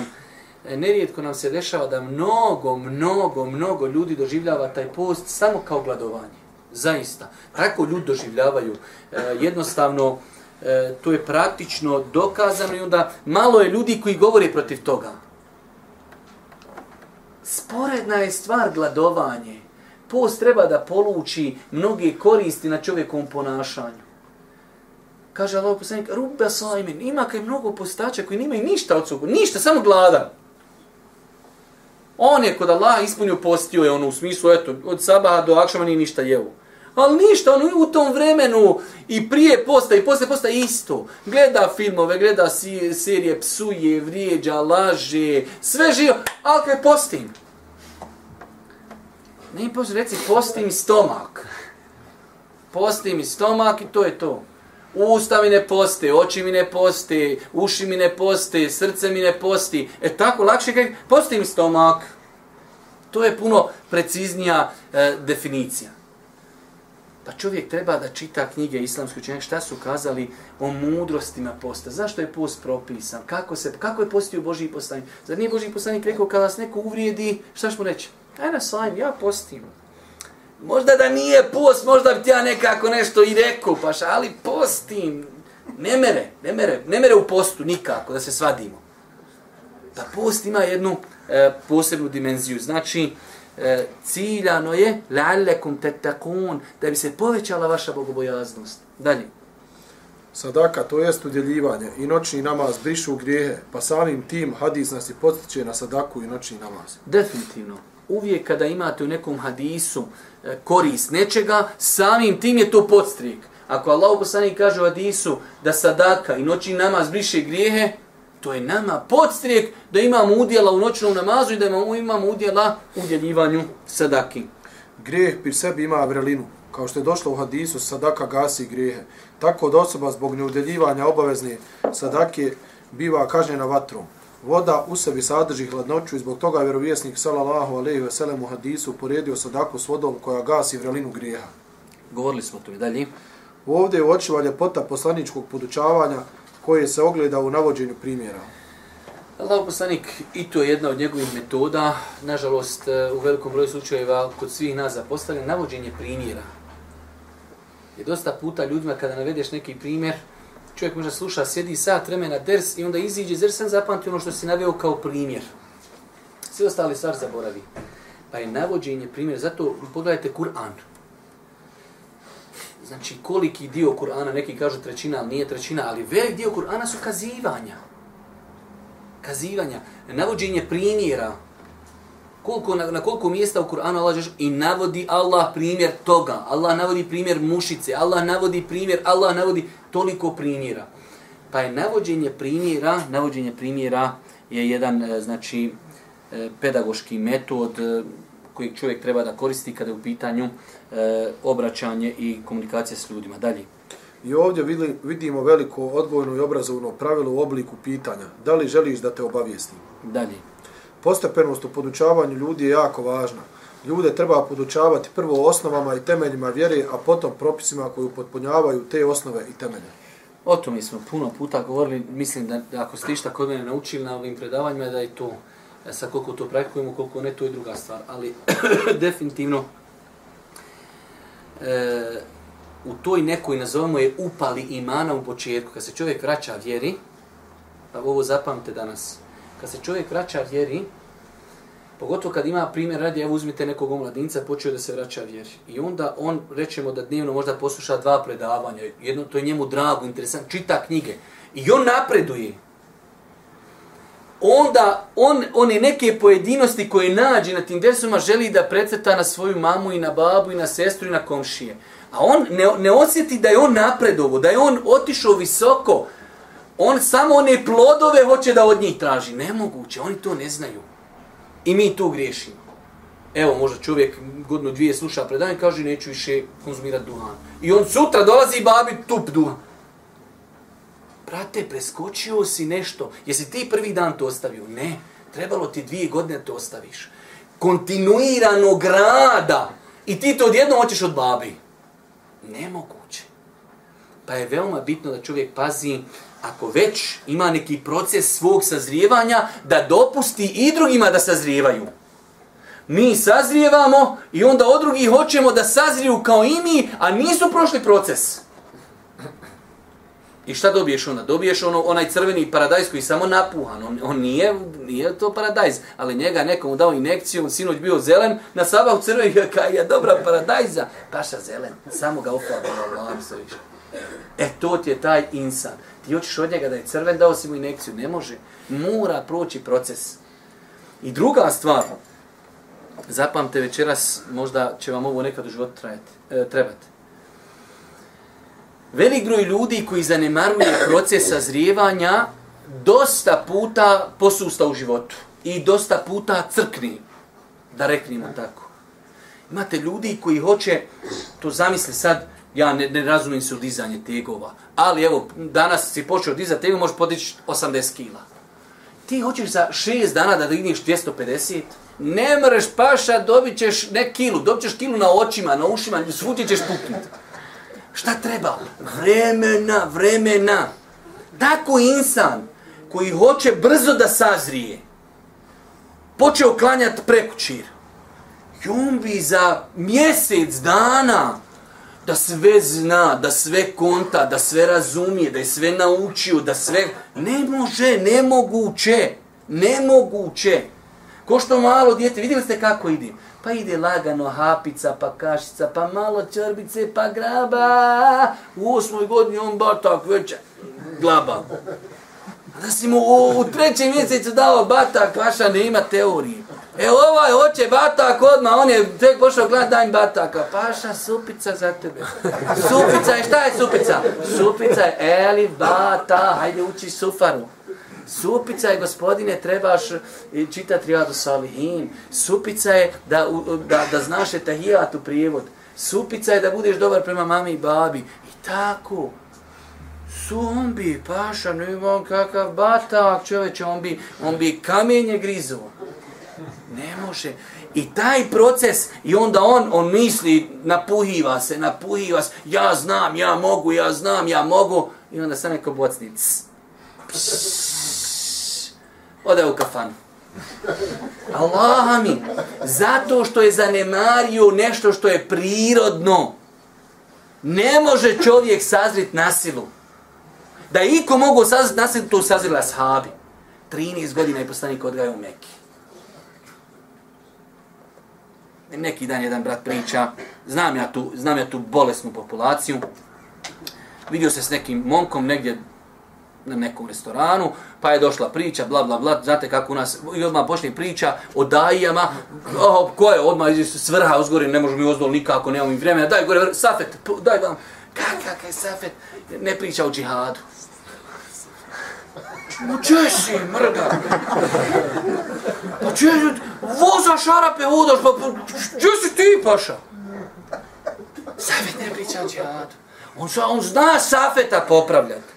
E, nerijetko nam se dešava da mnogo, mnogo, mnogo ljudi doživljava taj post samo kao gladovanje. Zaista. Tako ljudi doživljavaju. E, jednostavno, e, to je praktično dokazano i onda malo je ljudi koji govore protiv toga. Sporedna je stvar gladovanje. Post treba da poluči mnoge koristi na čovjekovom ponašanju. Kaže Allah poslanik, rubba sajmin, ima kaj mnogo postača koji nimaju ništa od sugu, ništa, samo gladan. On je kod Allah ispunio postio je ono u smislu, eto, od sabaha do akšama nije ništa jeo. Ali ništa, on u tom vremenu i prije posta i posle posta isto. Gleda filmove, gleda si, serije, psuje, vrijeđa, laže, sve živo, ali kaj postim. Ne posto, reci, postim stomak. Postim stomak i to je to. Usta mi ne poste, oči mi ne poste, uši mi ne poste, srce mi ne posti. E tako lakše kaj postim stomak. To je puno preciznija e, definicija. Pa čovjek treba da čita knjige islamske učenjaka šta su kazali o mudrostima posta, zašto je post propisan, kako, se, kako je postio Božji poslanik. Zar nije Božji poslanik rekao kada vas neko uvrijedi, šta ćemo reći? Aj na sajm, ja postim. Možda da nije post, možda bi ja nekako nešto i rekao, paš, ali postim. Ne mere, ne mere, ne mere u postu nikako da se svadimo. Da post ima jednu e, posebnu dimenziju. Znači, e, ciljano je la'allekum tattaqun da bi se povećala vaša bogobojaznost. Dalje. Sadaka, to jest udjeljivanje i noćni namaz brišu grijehe, pa samim tim hadis nas i potiče na sadaku i noćni namaz. Definitivno. Uvijek kada imate u nekom hadisu e, korist nečega, samim tim je to podstrijek. Ako Allah poslanik kaže u hadisu da sadaka i noćni namaz briše grijehe, to je nama podstrijek da imamo udjela u noćnom namazu i da imamo udjela u udjeljivanju sadaki. Grijeh pri sebi ima vrelinu. Kao što je došlo u hadisu, sadaka gasi grijehe. Tako da osoba zbog neudjeljivanja obavezne sadake biva kažnjena vatrom. Voda u sebi sadrži hladnoću i zbog toga je vjerovjesnik sallallahu alejhi ve sellem u hadisu poredio sadaku s vodom koja gasi vrelinu grijeha. Govorili smo to i dalje. Ovdje je uočiva ljepota poslaničkog podučavanja koje se ogleda u navođenju primjera. Allah poslanik, i to je jedna od njegovih metoda, nažalost, e, u velikom broju slučajeva kod svih nas zapostavlja, navođenje primjera. Je dosta puta ljudima kada navedeš neki primjer, čovjek možda sluša, sjedi sat vremena ders i onda iziđe, zar sam zapamtio ono što si naveo kao primjer. Sve ostali stvar zaboravi. Pa je navođenje primjer, zato pogledajte Kur'an znači koliki dio Kur'ana, neki kažu trećina, ali nije trećina, ali velik dio Kur'ana su kazivanja. Kazivanja, navođenje primjera. Koliko, na, na koliko mjesta u Kur'anu Allah žeš, i navodi Allah primjer toga. Allah navodi primjer mušice. Allah navodi primjer, Allah navodi toliko primjera. Pa je navođenje primjera, navođenje primjera je jedan, e, znači, e, pedagoški metod e, koji čovjek treba da koristi kada je u pitanju obraćanje i komunikacija s ljudima. Dalje. I ovdje vidimo veliko odgojno i obrazovno pravilo u obliku pitanja. Da li želiš da te obavijestim? Dalje. Postepenost u podučavanju ljudi je jako važna. Ljude treba podučavati prvo osnovama i temeljima vjere, a potom propisima koji upotpunjavaju te osnove i temelje. O tome smo puno puta govorili, mislim da, da ako ste išta kod mene naučili na ovim predavanjima, da je to, ja sad koliko to praktikujemo, koliko ne, to je druga stvar, ali definitivno e, u toj nekoj, nazovemo je, upali imana u početku, kad se čovjek vraća vjeri, pa ovo zapamte danas, kad se čovjek vraća vjeri, pogotovo kad ima primjer radi, evo uzmite nekog omladinca, počeo da se vraća vjeri. I onda on, rećemo da dnevno možda posluša dva predavanja, jedno to je njemu drago, interesant, čita knjige. I on napreduje. Onda on, one neke pojedinosti koje nađe na tim desoma želi da precrta na svoju mamu i na babu i na sestru i na komšije. A on ne, ne osjeti da je on napredovo, da je on otišao visoko. On samo one plodove hoće da od njih traži. Nemoguće, oni to ne znaju. I mi tu griješimo. Evo, možda čovjek godinu dvije sluša predanje kaže neću više konzumirati duhan. I on sutra dolazi i babi tup duhan. Brate, preskočio si nešto. Jesi ti prvi dan to ostavio? Ne. Trebalo ti dvije godine to ostaviš. Kontinuirano grada. I ti to odjedno hoćeš od babi. Nemoguće. Pa je veoma bitno da čovjek pazi ako već ima neki proces svog sazrijevanja, da dopusti i drugima da sazrijevaju. Mi sazrijevamo i onda od drugih hoćemo da sazriju kao i mi, a nisu prošli proces. I šta dobiješ onda? Dobiješ ono, onaj crveni paradajz koji je samo napuhan. On, on nije, nije to paradajz, ali njega nekom dao inekciju, on sinoć bio zelen, na sabahu crveni, kaj je dobra paradajza, paša zelen, samo ga ufala, ono, ono, ono, E, to ti je taj insan. Ti hoćeš od njega da je crven, dao si mu inekciju. Ne može. Mora proći proces. I druga stvar, zapamte večeras, možda će vam ovo nekad u životu trajati, e, trebati. Velik broj ljudi koji zanemaruje proces sazrijevanja, dosta puta posusta u životu. I dosta puta crkni, da reknimo tako. Imate ljudi koji hoće, to zamisli sad, ja ne, ne razumijem se u dizanje tegova, ali evo, danas si počeo dizati tegova, možeš podići 80 kila. Ti hoćeš za 6 dana da digneš 250, ne mreš paša, dobit ćeš ne kilu, dobit ćeš kilu na očima, na ušima, svuti ćeš puknuti. Šta treba? Vremena, vremena. Tako insan koji hoće brzo da sazrije, počeo klanjati prekućir. I on bi za mjesec dana da sve zna, da sve konta, da sve razumije, da je sve naučio, da sve... Ne može, nemoguće, nemoguće. Ko što malo djete, vidjeli ste kako ide? Pa ide lagano hapica, pa kašica, pa malo čorbice, pa graba. U osmoj godini on batak već glaba. Da si mu u, u trećem mjesecu dao batak, vaša nema teorije. E ovaj hoće batak odma, on je tek pošao gledat dan bataka. Paša, supica za tebe. Supica je, šta je supica? Supica je, eli, bata, hajde uči sufaru. Supica je, gospodine, trebaš e, čitati Rijadu Salihin. Supica je da, da, da znaš etahijat u prijevod. Supica je da budeš dobar prema mami i babi. I tako. Sumbi, paša, ne imam kakav batak, čoveče, on bi, on bi kamenje grizo. Ne može. I taj proces, i onda on, on misli, napuhiva se, napuhiva se, ja znam, ja mogu, ja znam, ja mogu, i onda sam neko bocni, ode u kafanu. Allah mi, zato što je zanemario nešto što je prirodno, ne može čovjek sazrit nasilu. Da je iko mogu sazrit nasilu, to sazrila sahabi. 13 godina je poslanik odgaja u Mekiji neki dan jedan brat priča, znam ja tu, znam ja tu bolesnu populaciju, vidio se s nekim monkom negdje na nekom restoranu, pa je došla priča, bla, bla, bla, znate kako u nas, i odmah počne priča o dajijama, oh, ko je odmah iz svrha uzgori, ne možemo mi ozdol nikako, nemamo im vremena, daj gore, safet, daj vam, kakav je safet, ne priča o džihadu. Ma če si, mrga? Pa če, voza šarape vodaš, pa, pa če si ti, paša? Safet ne priča o džihadu. On, on zna Safeta popravljati.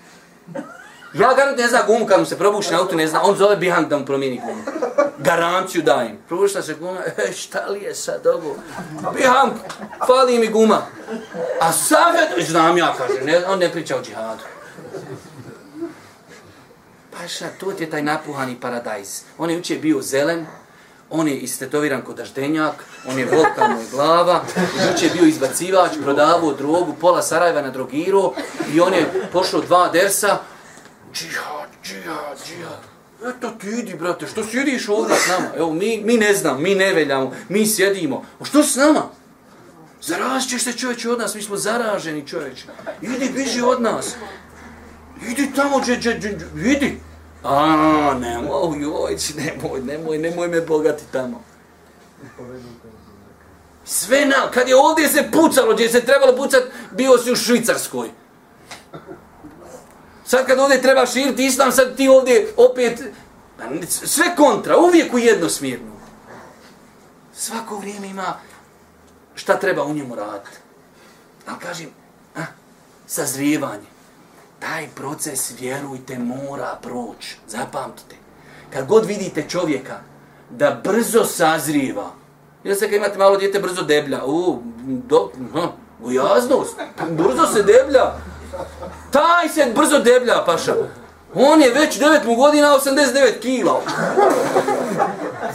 Ja garant ne zna gumu kad mu se probuši na auto, ne zna. On zove Bihang da mu promijeni gumu. Garanciju dajem. Probušta se guma, e, šta li je sad ovo? Bihang, fali mi guma. A savjet, znam ja, kaže, ne, on ne priča o džihadu. Paša, to to je taj napuhani paradajz. On je uče bio zelen, on je istetoviran kod daždenjak, on je volkan moj glava, juče je bio izbacivač, prodavao drogu, pola Sarajeva na drogiru i on je pošao dva dersa, džihad, džihad, džihad. Eto ti idi, brate, što sjediš ovdje s nama? Evo, mi, mi ne znam, mi ne veljamo, mi sjedimo. O što s nama? Zarazit ćeš se čovječe od nas, mi smo zaraženi čovječe. Idi, biži od nas. Idi tamo, dže, dže, dže, idi. A, nemoj, joj, nemoj, nemoj, nemoj me bogati tamo. Sve na, kad je ovdje se pucalo, gdje se trebalo pucat, bio si u Švicarskoj. Sad kad ovdje treba širiti islam, sad ti ovdje opet, pa sve kontra, uvijek u jednosmjernu. Svako vrijeme ima šta treba u njemu raditi. Ali kažem, a, sazrijevanje taj proces, vjerujte, mora proći. Zapamtite. Kad god vidite čovjeka da brzo sazrijeva, ili se kad imate malo djete brzo deblja, u, do, hm, ha, ujaznost, pa, brzo se deblja, taj se brzo deblja, paša. On je već 9 godina, 89 kila.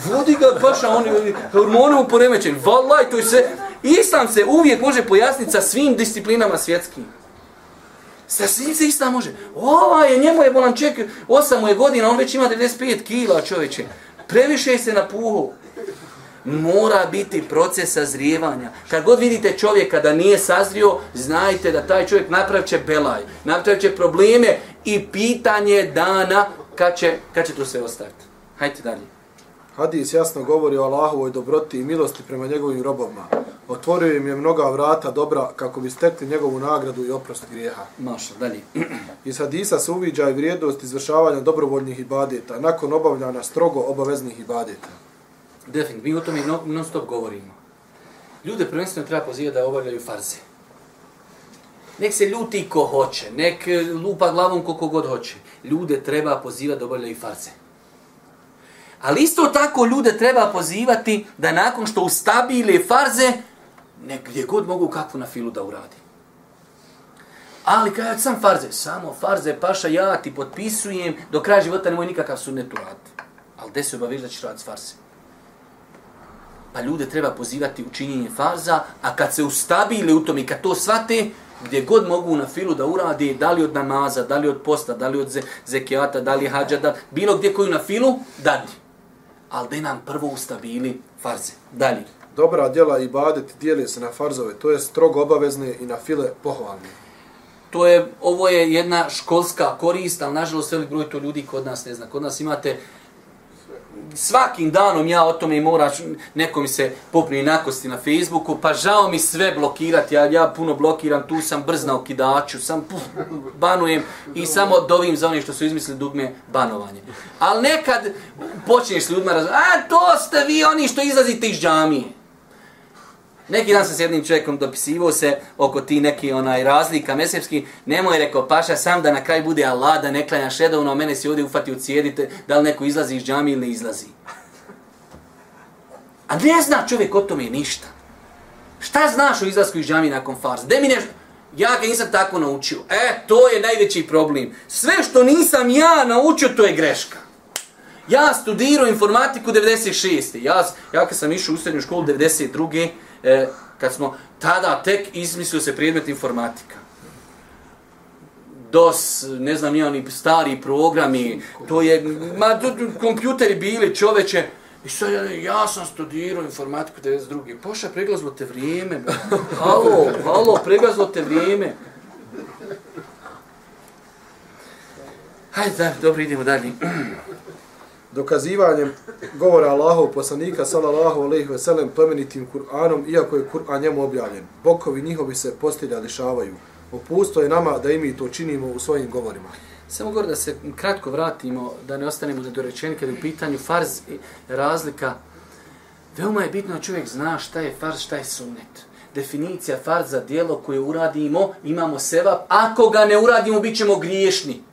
Vodi ga, paša, on je hormonom poremećen. Valaj, to je se... Islam se uvijek može pojasniti sa svim disciplinama svjetskim. Sa svim se islam može. Ova je, njemu je bolan ček, 8 mu je godina, on već ima 95 kila čovječe. Previše se napuhao. Mora biti proces sazrijevanja. Kad god vidite čovjeka da nije sazrio, znajte da taj čovjek napravit će belaj, napravit će probleme i pitanje dana kad će, kad će to sve ostaviti. Hajde dalje. Hadis jasno govori o Allahovoj dobroti i milosti prema njegovim robovima. Otvorio im je mnoga vrata dobra kako bi stekli njegovu nagradu i oprost grijeha. Maša, dalje. Iz hadisa se uviđa i vrijednost izvršavanja dobrovoljnih ibadeta nakon obavljanja strogo obaveznih ibadeta. Definitivno, mi o tome non stop govorimo. Ljude prvenstveno treba pozivati da obavljaju farze. Nek se ljuti ko hoće, nek e, lupa glavom koliko god hoće. Ljude treba pozivati da obavljaju farze. Ali isto tako ljude treba pozivati da nakon što ustabile farze, nek gdje god mogu kakvu na filu da uradi. Ali kada sam farze, samo farze, paša, ja ti potpisujem, do kraja života nemoj nikakav sunnet uraditi. Ali gde se obaviš da ćeš raditi farze? Pa ljude treba pozivati u činjenje farza, a kad se ustabile u tom i kad to svate, gdje god mogu na filu da uradi, da li od namaza, da li od posta, da li od zekijata, da li hađa, da, bilo gdje koju na filu, dadi ali da nam prvo ustabili farze. Dalje. Dobra djela i badet dijeli se na farzove, to je strogo obavezne i na file pohvalne. To je, ovo je jedna školska korist, ali nažalost velik broj to ljudi kod nas ne zna. Kod nas imate svakim danom ja o tome moraš, neko mi se popni nakosti na Facebooku, pa žao mi sve blokirati, ja, ja puno blokiram, tu sam brz na okidaču, sam puf, banujem i samo dovim za one što su izmislili dugme banovanje. Ali nekad počneš s ljudima razvoj, a to ste vi oni što izlazite iz džamije. Neki dan sam s jednim čovjekom dopisivao se oko ti neki onaj razlika mesepski. Nemoj rekao, paša, sam da na kraj bude Allah, da ne klanja šedovno, a mene si ovdje ufati u cijedite, da li neko izlazi iz džami ili ne izlazi. A ne zna čovjek o tome ništa. Šta znaš o izlasku iz džami nakon farza? De mi nešto... Ja ga nisam tako naučio. E, to je najveći problem. Sve što nisam ja naučio, to je greška. Ja studirao informatiku 96. Ja, ja kad sam išao u srednju školu 92 e, kad smo tada tek izmislio se predmet informatika. DOS, ne znam ja, oni stari programi, to je, ma kompjuteri bili čoveče, i sad ja, ja sam studirao informatiku 92. Poša, preglazlo te vrijeme, halo, halo, preglazlo te vrijeme. Hajde, da, dobro, idemo dalje. Dokazivanjem govora Allahov poslanika sallallahu alejhi ve sellem plemenitim Kur'anom iako je Kur'an njemu objavljen. Bokovi njihovi se postelja dešavaju. Opusto je nama da i mi to činimo u svojim govorima. Samo gore da se kratko vratimo, da ne ostanemo nedorečeni kada je u pitanju farz i razlika. Veoma je bitno da čovjek zna šta je farz, šta je sunnet. Definicija farza, dijelo koje uradimo, imamo sevap. Ako ga ne uradimo, bit ćemo griješni.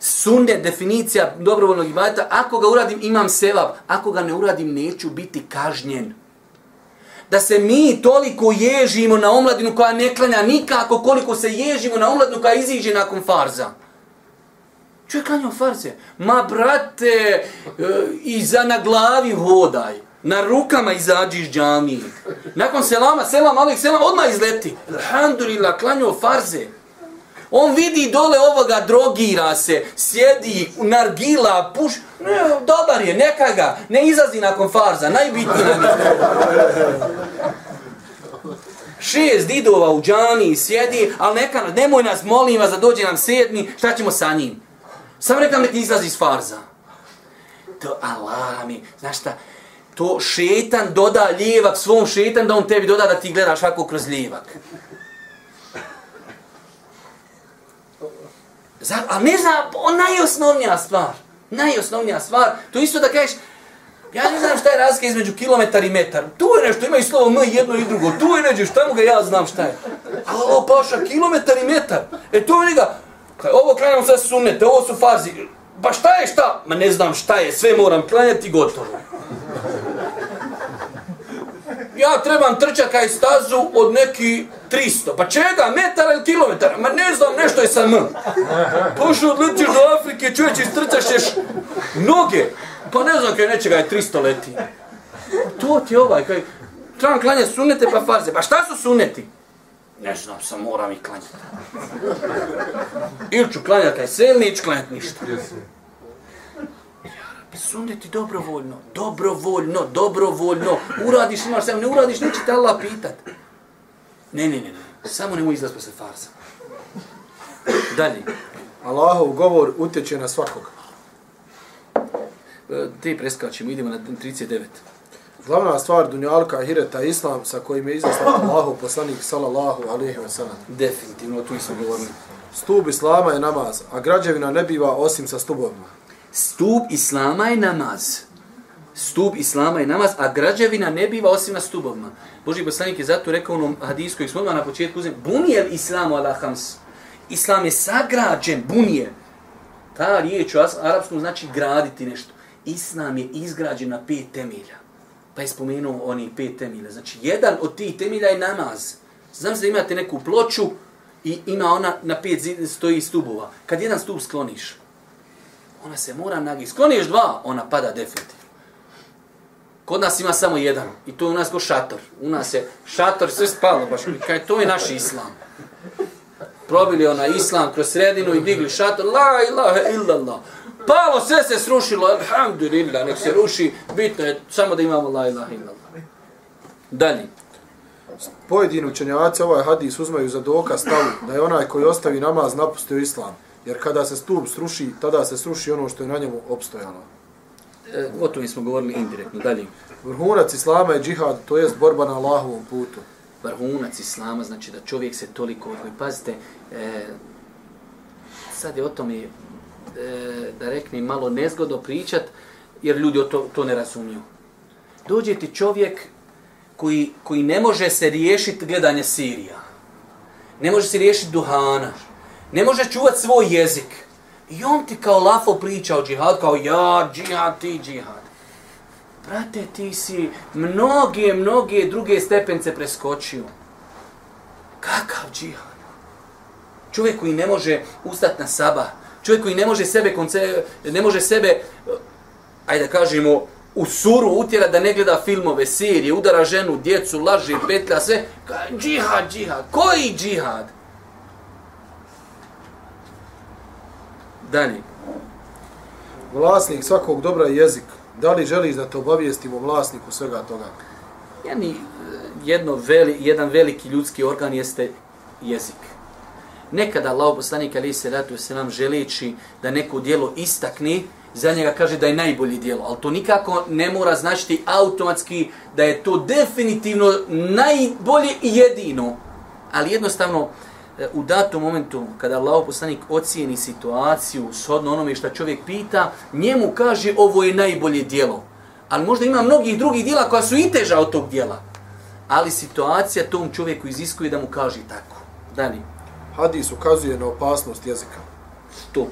Sunne definicija dobrovoljnog ibadeta, ako ga uradim, imam sevap. Ako ga ne uradim, neću biti kažnjen. Da se mi toliko ježimo na omladinu koja ne klanja nikako koliko se ježimo na omladinu koja iziđe nakon farza. Čovjek klanjao farze. Ma brate, e, iza na glavi hodaj. Na rukama izađi iz džamije. Nakon selama, selam, alik, selam, odmah izleti. Alhamdulillah, klanjao farze. On vidi dole ovoga, drogira se, sjedi, nargila, puš. Ne, dobar je, neka ga. Ne izlazi nakon farza, najbitnije nam. Šest didova u džani sjedi, ali neka, nemoj nas, molim vas da dođe nam sedmi, šta ćemo sa njim? Sam rekam nek izlazi iz farza. To Allah mi, znaš šta, to šetan doda lijevak svom šetan da on tebi doda da ti gledaš ovako kroz lijevak. Zar, a ne zna, on najosnovnija stvar. Najosnovnija stvar. To isto da kažeš, ja ne znam šta je razlika između kilometar i metar. Tu je nešto, ima i slovo M jedno i drugo. Tu je neđe, šta mu ga ja znam šta je. A ovo paša, kilometar i metar. E to je njega, ovo klanjam sve sunete, ovo su farzi. Pa šta je šta? Ma ne znam šta je, sve moram klanjati gotovo. Ja trebam trčakaj stazu od neki 300. Pa čega? Metara ili kilometara? Ma ne znam, nešto je sa M. Pošto odletiš do Afrike, čovječ, istrcaš noge. Pa ne znam kaj nečega je 300 leti. To ti je ovaj, kaj... Trebam klanjati sunete pa farze. Pa šta su suneti? Ne znam, sam moram i klanjati. Ili ću klanjati kaj selni, ići klanjati ništa. Sunneti dobrovoljno, dobrovoljno, dobrovoljno. Uradiš, imaš sam, ne uradiš, neće te Allah pitat. Ne, ne, ne, ne. Samo nemoj izlaz posle farsa. Dalje. Allahov govor utječe na svakog. E, te preskačemo, idemo na 39. Glavna stvar Dunjalka, Hireta, Islam sa kojim je izaslan Allahov poslanik sallallahu alaihi wa sallam. Definitivno, tu smo govorili. Stup Islama je namaz, a građevina ne biva osim sa stubovima. Stup Islama je namaz. Stup Islama je namaz, a građevina ne biva osim na stubovima. Boži poslanik je zato rekao onom hadijsku kojeg smo na početku uzem, bunijel Islamu ala hams. Islam je sagrađen, bunije. Ta riječ u arapskom znači graditi nešto. Islam je izgrađen na pet temelja pa je spomenuo oni pet temelja. Znači, jedan od tih temelja je namaz. Znam se da imate neku ploču i ima ona na pet zid, stoji stubova. Kad jedan stub skloniš, ona se mora nagi. Skloniš dva, ona pada definitivno. Kod nas ima samo jedan. I to je u nas ko šator. U nas je šator, sve spalo baš. Kaj, to je naš islam. Probili ona islam kroz sredinu i digli šator. La ilaha illallah palo, sve se srušilo, alhamdulillah, nek se ruši, bitno je samo da imamo la ilaha illallah. Dalje. Pojedini učenjaci ovaj hadis uzmaju za dokaz stavu da je onaj koji ostavi namaz napustio islam. Jer kada se stup sruši, tada se sruši ono što je na njemu opstojalo. E, o tome smo govorili indirektno. Dalje. Vrhunac islama je džihad, to jest borba na Allahovom putu. Vrhunac islama znači da čovjek se toliko odgoji. Pazite, e, sad je o tome e, da reknem, malo nezgodno pričat, jer ljudi to, to ne razumiju. Dođe ti čovjek koji, koji ne može se riješiti gledanje Sirija. Ne može se riješiti duhana. Ne može čuvat svoj jezik. I on ti kao lafo priča o džihad, kao ja, džihad, ti džihad. Brate, ti si mnoge, mnoge druge stepence preskočio. Kakav džihad? Čovjek koji ne može ustati na saba, čovjek koji ne može sebe konce, ne može sebe ajde da kažemo u suru utjera da ne gleda filmove, serije, udara ženu, djecu, laži, petlja, sve. Džihad, džihad. Koji džihad? Dalje. Vlasnik svakog dobra je jezik. Da li želiš da te obavijestimo vlasniku svega toga? Jedni, jedno veli, jedan veliki ljudski organ jeste jezik Nekada Allah poslanik ali se ratu se nam želeći da neko dijelo istakne, za njega kaže da je najbolji dijelo, ali to nikako ne mora značiti automatski da je to definitivno najbolje i jedino. Ali jednostavno, u datom momentu, kada Allah poslanik ocijeni situaciju shodno onome što čovjek pita, njemu kaže ovo je najbolje dijelo. Ali možda ima mnogih drugih dijela koja su i teža od tog dijela. Ali situacija tom čovjeku iziskuje da mu kaže tako. Dani. Hadis ukazuje na opasnost jezika. 100%.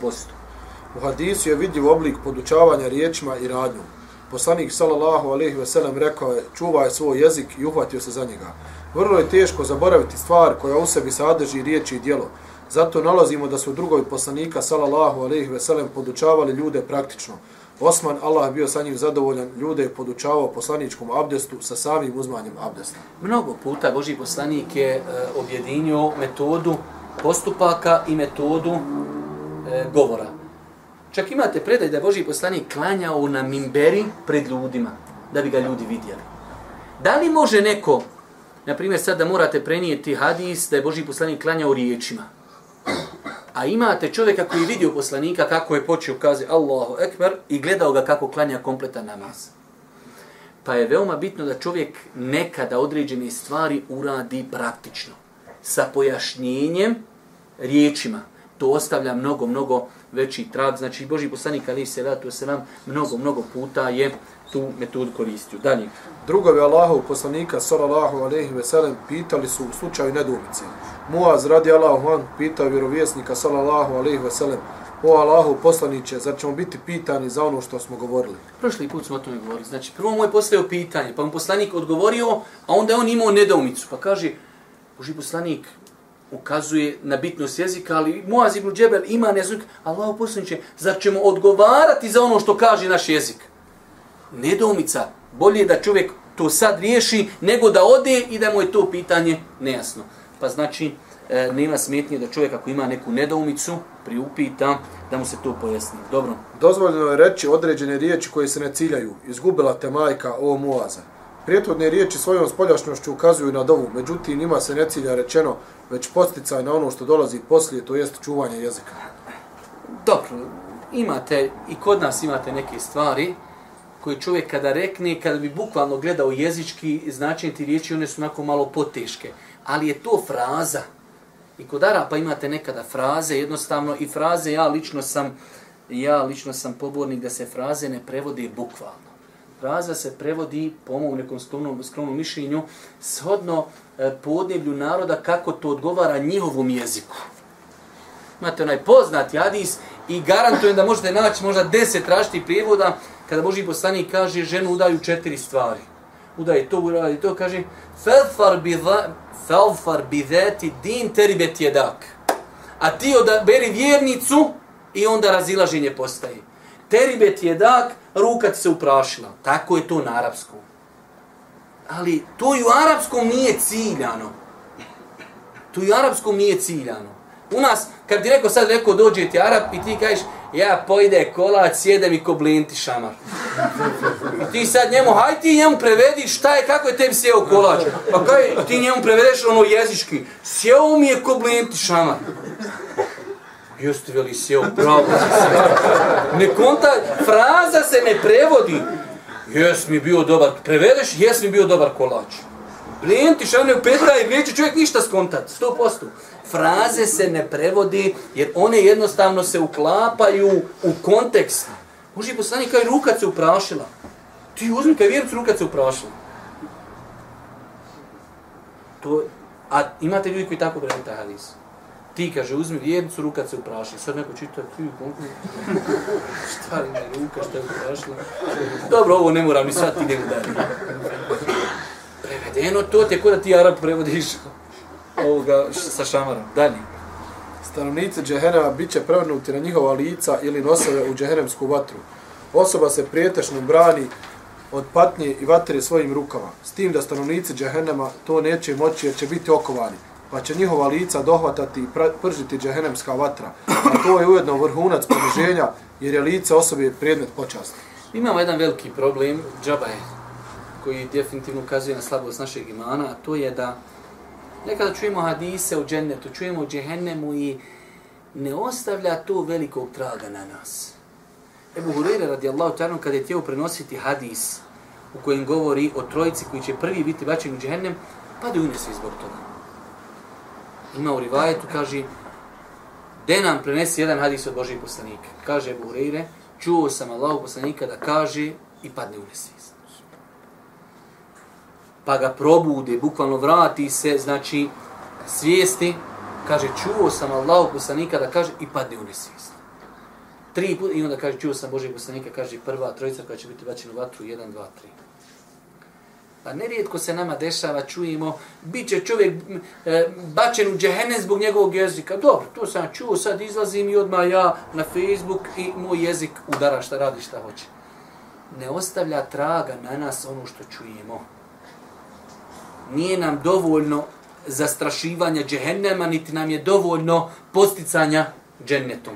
U hadisu je vidljiv oblik podučavanja riječima i radnjom. Poslanik sallallahu alejhi ve sellem rekao je: "Čuvaj svoj jezik i uhvatio se za njega." Vrlo je teško zaboraviti stvar koja u sebi sadrži riječi i djelo. Zato nalazimo da su drugovi poslanika sallallahu alejhi ve sellem podučavali ljude praktično. Osman, Allah bio sa njim zadovoljan, ljude je podučavao poslaničkom abdestu sa samim uzmanjem abdesta. Mnogo puta Boži poslanik je e, objedinio metodu postupaka i metodu e, govora. Čak imate predaj da je Boži poslanik klanjao na mimberi pred ljudima, da bi ga ljudi vidjeli. Da li može neko, na primjer sad da morate prenijeti hadis da je Boži poslanik klanjao riječima, a imate čovjeka koji je vidio poslanika kako je počeo kazi Allahu Ekber i gledao ga kako klanja kompletan namaz. Pa je veoma bitno da čovjek nekada određene stvari uradi praktično. Sa pojašnjenjem riječima. To ostavlja mnogo, mnogo veći trag. Znači, Boži poslanik Ali se ratu se nam mnogo, mnogo puta je tu metodu koristio. Dalje. Drugovi Allahov poslanika sallallahu alejhi ve sellem pitali su u slučaju nedoumice. Muaz radi Allahu an pitao vjerovjesnika sallallahu alejhi ve sellem: "O Allahu poslanice, zar ćemo biti pitani za ono što smo govorili?" Prošli put smo o tome govorili. Znači, prvo mu je postavio pitanje, pa mu poslanik odgovorio, a onda je on imao nedoumicu. Pa kaže, Boži poslanik ukazuje na bitnost jezika, ali Muaz ibn Džebel ima nezik, Allahu poslanice, zar ćemo odgovarati za ono što kaže naš jezik? Nedoumica, bolje da čovjek to sad riješi, nego da ode i da mu je to pitanje nejasno. Pa znači, e, nema smetnje da čovjek ako ima neku nedoumicu, priupita, da mu se to pojasni. Dobro. Dozvoljeno je reći određene riječi koje se ne ciljaju. Izgubila te majka, o Muaza. Prijetvodne riječi svojom spoljašnošću ukazuju na dovu, međutim njima se ne cilja rečeno, već posticaj na ono što dolazi poslije, to jest čuvanje jezika. Dobro, imate, i kod nas imate neke stvari, koji čovjek kada rekne, kada bi bukvalno gledao jezički značenje ti riječi, one su onako malo poteške. Ali je to fraza. I kod Arapa imate nekada fraze, jednostavno i fraze, ja lično sam, ja lično sam pobornik da se fraze ne prevode bukvalno. Fraza se prevodi, po mom nekom skromnom, skromnom mišljenju, shodno e, podneblju naroda kako to odgovara njihovom jeziku. Imate onaj poznati hadis i garantujem da možete naći možda deset raštih prijevoda kada Boži poslanik kaže ženu udaju četiri stvari. Udaje to, uradi to, kaže Felfar bi, felfar bi zeti din teribet jedak. A ti odaberi vjernicu i onda razilaženje postaje. Teribet jedak, ruka ti se uprašila. Tako je to na arapskom. Ali to i u arapskom nije ciljano. To i u arapskom nije ciljano. U nas, kad ti neko sad rekao dođe ti Arab i ti kažeš ja pojde kolac, sjede i ko blinti šamar. I ti sad njemu, haj ti njemu prevedi šta je, kako je tebi sjeo kolač. Pa kaj ti njemu prevedeš ono jezički, sjeo mi je ko blinti šamar. Jeste veli sjeo, pravo Ne konta, fraza se ne prevodi. Jes mi bio dobar, prevedeš, jes mi bio dobar kolač. Plijenti šane u petra i neće čovjek ništa skontat, sto posto fraze se ne prevodi jer one jednostavno se uklapaju u kontekst. Može i poslanik kao ruka se uprašila. Ti uzmi kaj vjeruc ruka se uprašila. To, a imate ljudi koji tako prevodi taj hadis. Ti kaže, uzmi vjernicu, ruka se uprašila. Sad neko čita, ti koliko... šta li me ruka, šta je uprašila? Dobro, ovo ne moram ni sad, idem dalje. Prevedeno to te kod da ti Arab prevodiš ovoga sa šamarom. Dalje. Stanovnici džehennema bit će prevrnuti na njihova lica ili nosove u džehennemsku vatru. Osoba se prijetešno brani od patnje i vatre svojim rukama. S tim da stanovnici džehennema to neće moći jer će biti okovani. Pa će njihova lica dohvatati i pržiti džehennemska vatra. A to je ujedno vrhunac poniženja jer je lice osobe predmet počasti. Imamo jedan veliki problem, džabaj, koji definitivno ukazuje na slabost našeg imana, a to je da Nekada čujemo hadise o džennetu, čujemo o džehennemu i ne ostavlja to velikog traga na nas. Ebu Hureyre radijallahu ta'ala kada je tijelo prenositi hadis u kojem govori o trojici koji će prvi biti bačeni u džehennem, pa u nesvi zbog toga. Ima u rivajetu, kaže, de nam prenesi jedan hadis od Božih poslanika. Kaže Ebu Hureyre, čuo sam Allahu poslanika da kaže i padne u nesvijest pa ga probude, bukvalno vrati se, znači svijesti, kaže čuo sam Allahu poslanika da kaže i padne u nesvijest. Tri puta i onda kaže čuo sam Božeg poslanika, kaže prva trojica koja će biti bačena u vatru, jedan, dva, tri. Pa nerijetko se nama dešava, čujemo, bit će čovjek e, bačen u džehene zbog njegovog jezika. Dobro, to sam čuo, sad izlazim i odmah ja na Facebook i moj jezik udara šta radi, šta hoće. Ne ostavlja traga na nas ono što čujemo nije nam dovoljno zastrašivanja džehennema, niti nam je dovoljno posticanja džennetom.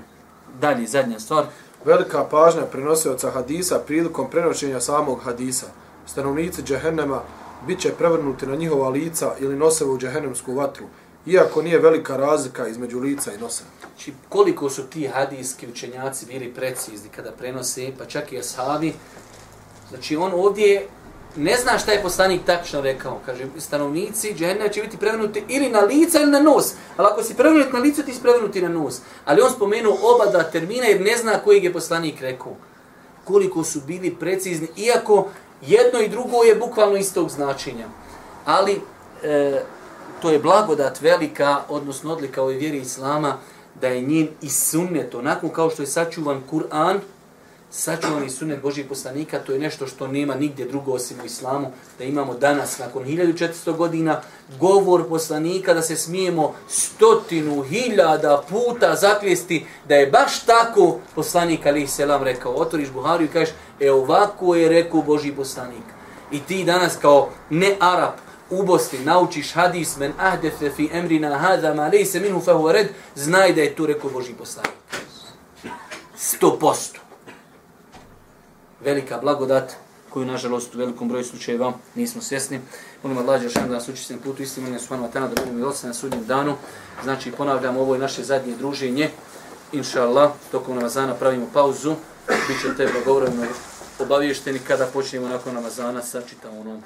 Dalje, zadnja stvar. Velika pažnja prenosioca hadisa prilikom prenošenja samog hadisa. Stanovnici džehennema bit će prevrnuti na njihova lica ili nose u džehennemsku vatru, iako nije velika razlika između lica i nosa. Znači, koliko su ti hadijski učenjaci bili precizni kada prenose, pa čak i ashabi, znači on ovdje ne zna šta je poslanik tačno rekao. Kaže, stanovnici džehennema će biti prevenuti ili na lica ili na nos. Ali ako si prevenut na licu, ti si prevenuti na nos. Ali on spomenuo oba dva termina jer ne zna kojeg je poslanik rekao. Koliko su bili precizni, iako jedno i drugo je bukvalno istog značenja. Ali e, to je blagodat velika, odnosno odlika ove vjeri Islama, da je njen i sunnet, onako kao što je sačuvan Kur'an, sačuvani sunet Božih poslanika, to je nešto što nema nigdje drugo osim u islamu, da imamo danas, nakon 1400 godina, govor poslanika da se smijemo stotinu, hiljada puta zakljesti da je baš tako poslanik Ali Selam rekao. Otvoriš Buhariju i kažeš, e ovako je rekao Boži poslanik. I ti danas kao ne Arab, u Bosni naučiš hadis men ahdefe fi emrina hada ma lejse minhu fahu red, znaj da je to rekao Boži poslanik. Sto posto velika blagodat koju nažalost u velikom broju slučajeva nismo svjesni. Molim Allah Đeršan da nas uči na putu istinu, molim Subhanu Atana da budemo milosti na sudnjem danu. Znači ponavljamo ovo je naše zadnje druženje. Inša Allah, tokom Ramazana pravimo pauzu. Biće te blagovremno obavješteni kada počnemo nakon Ramazana sa čitavom onom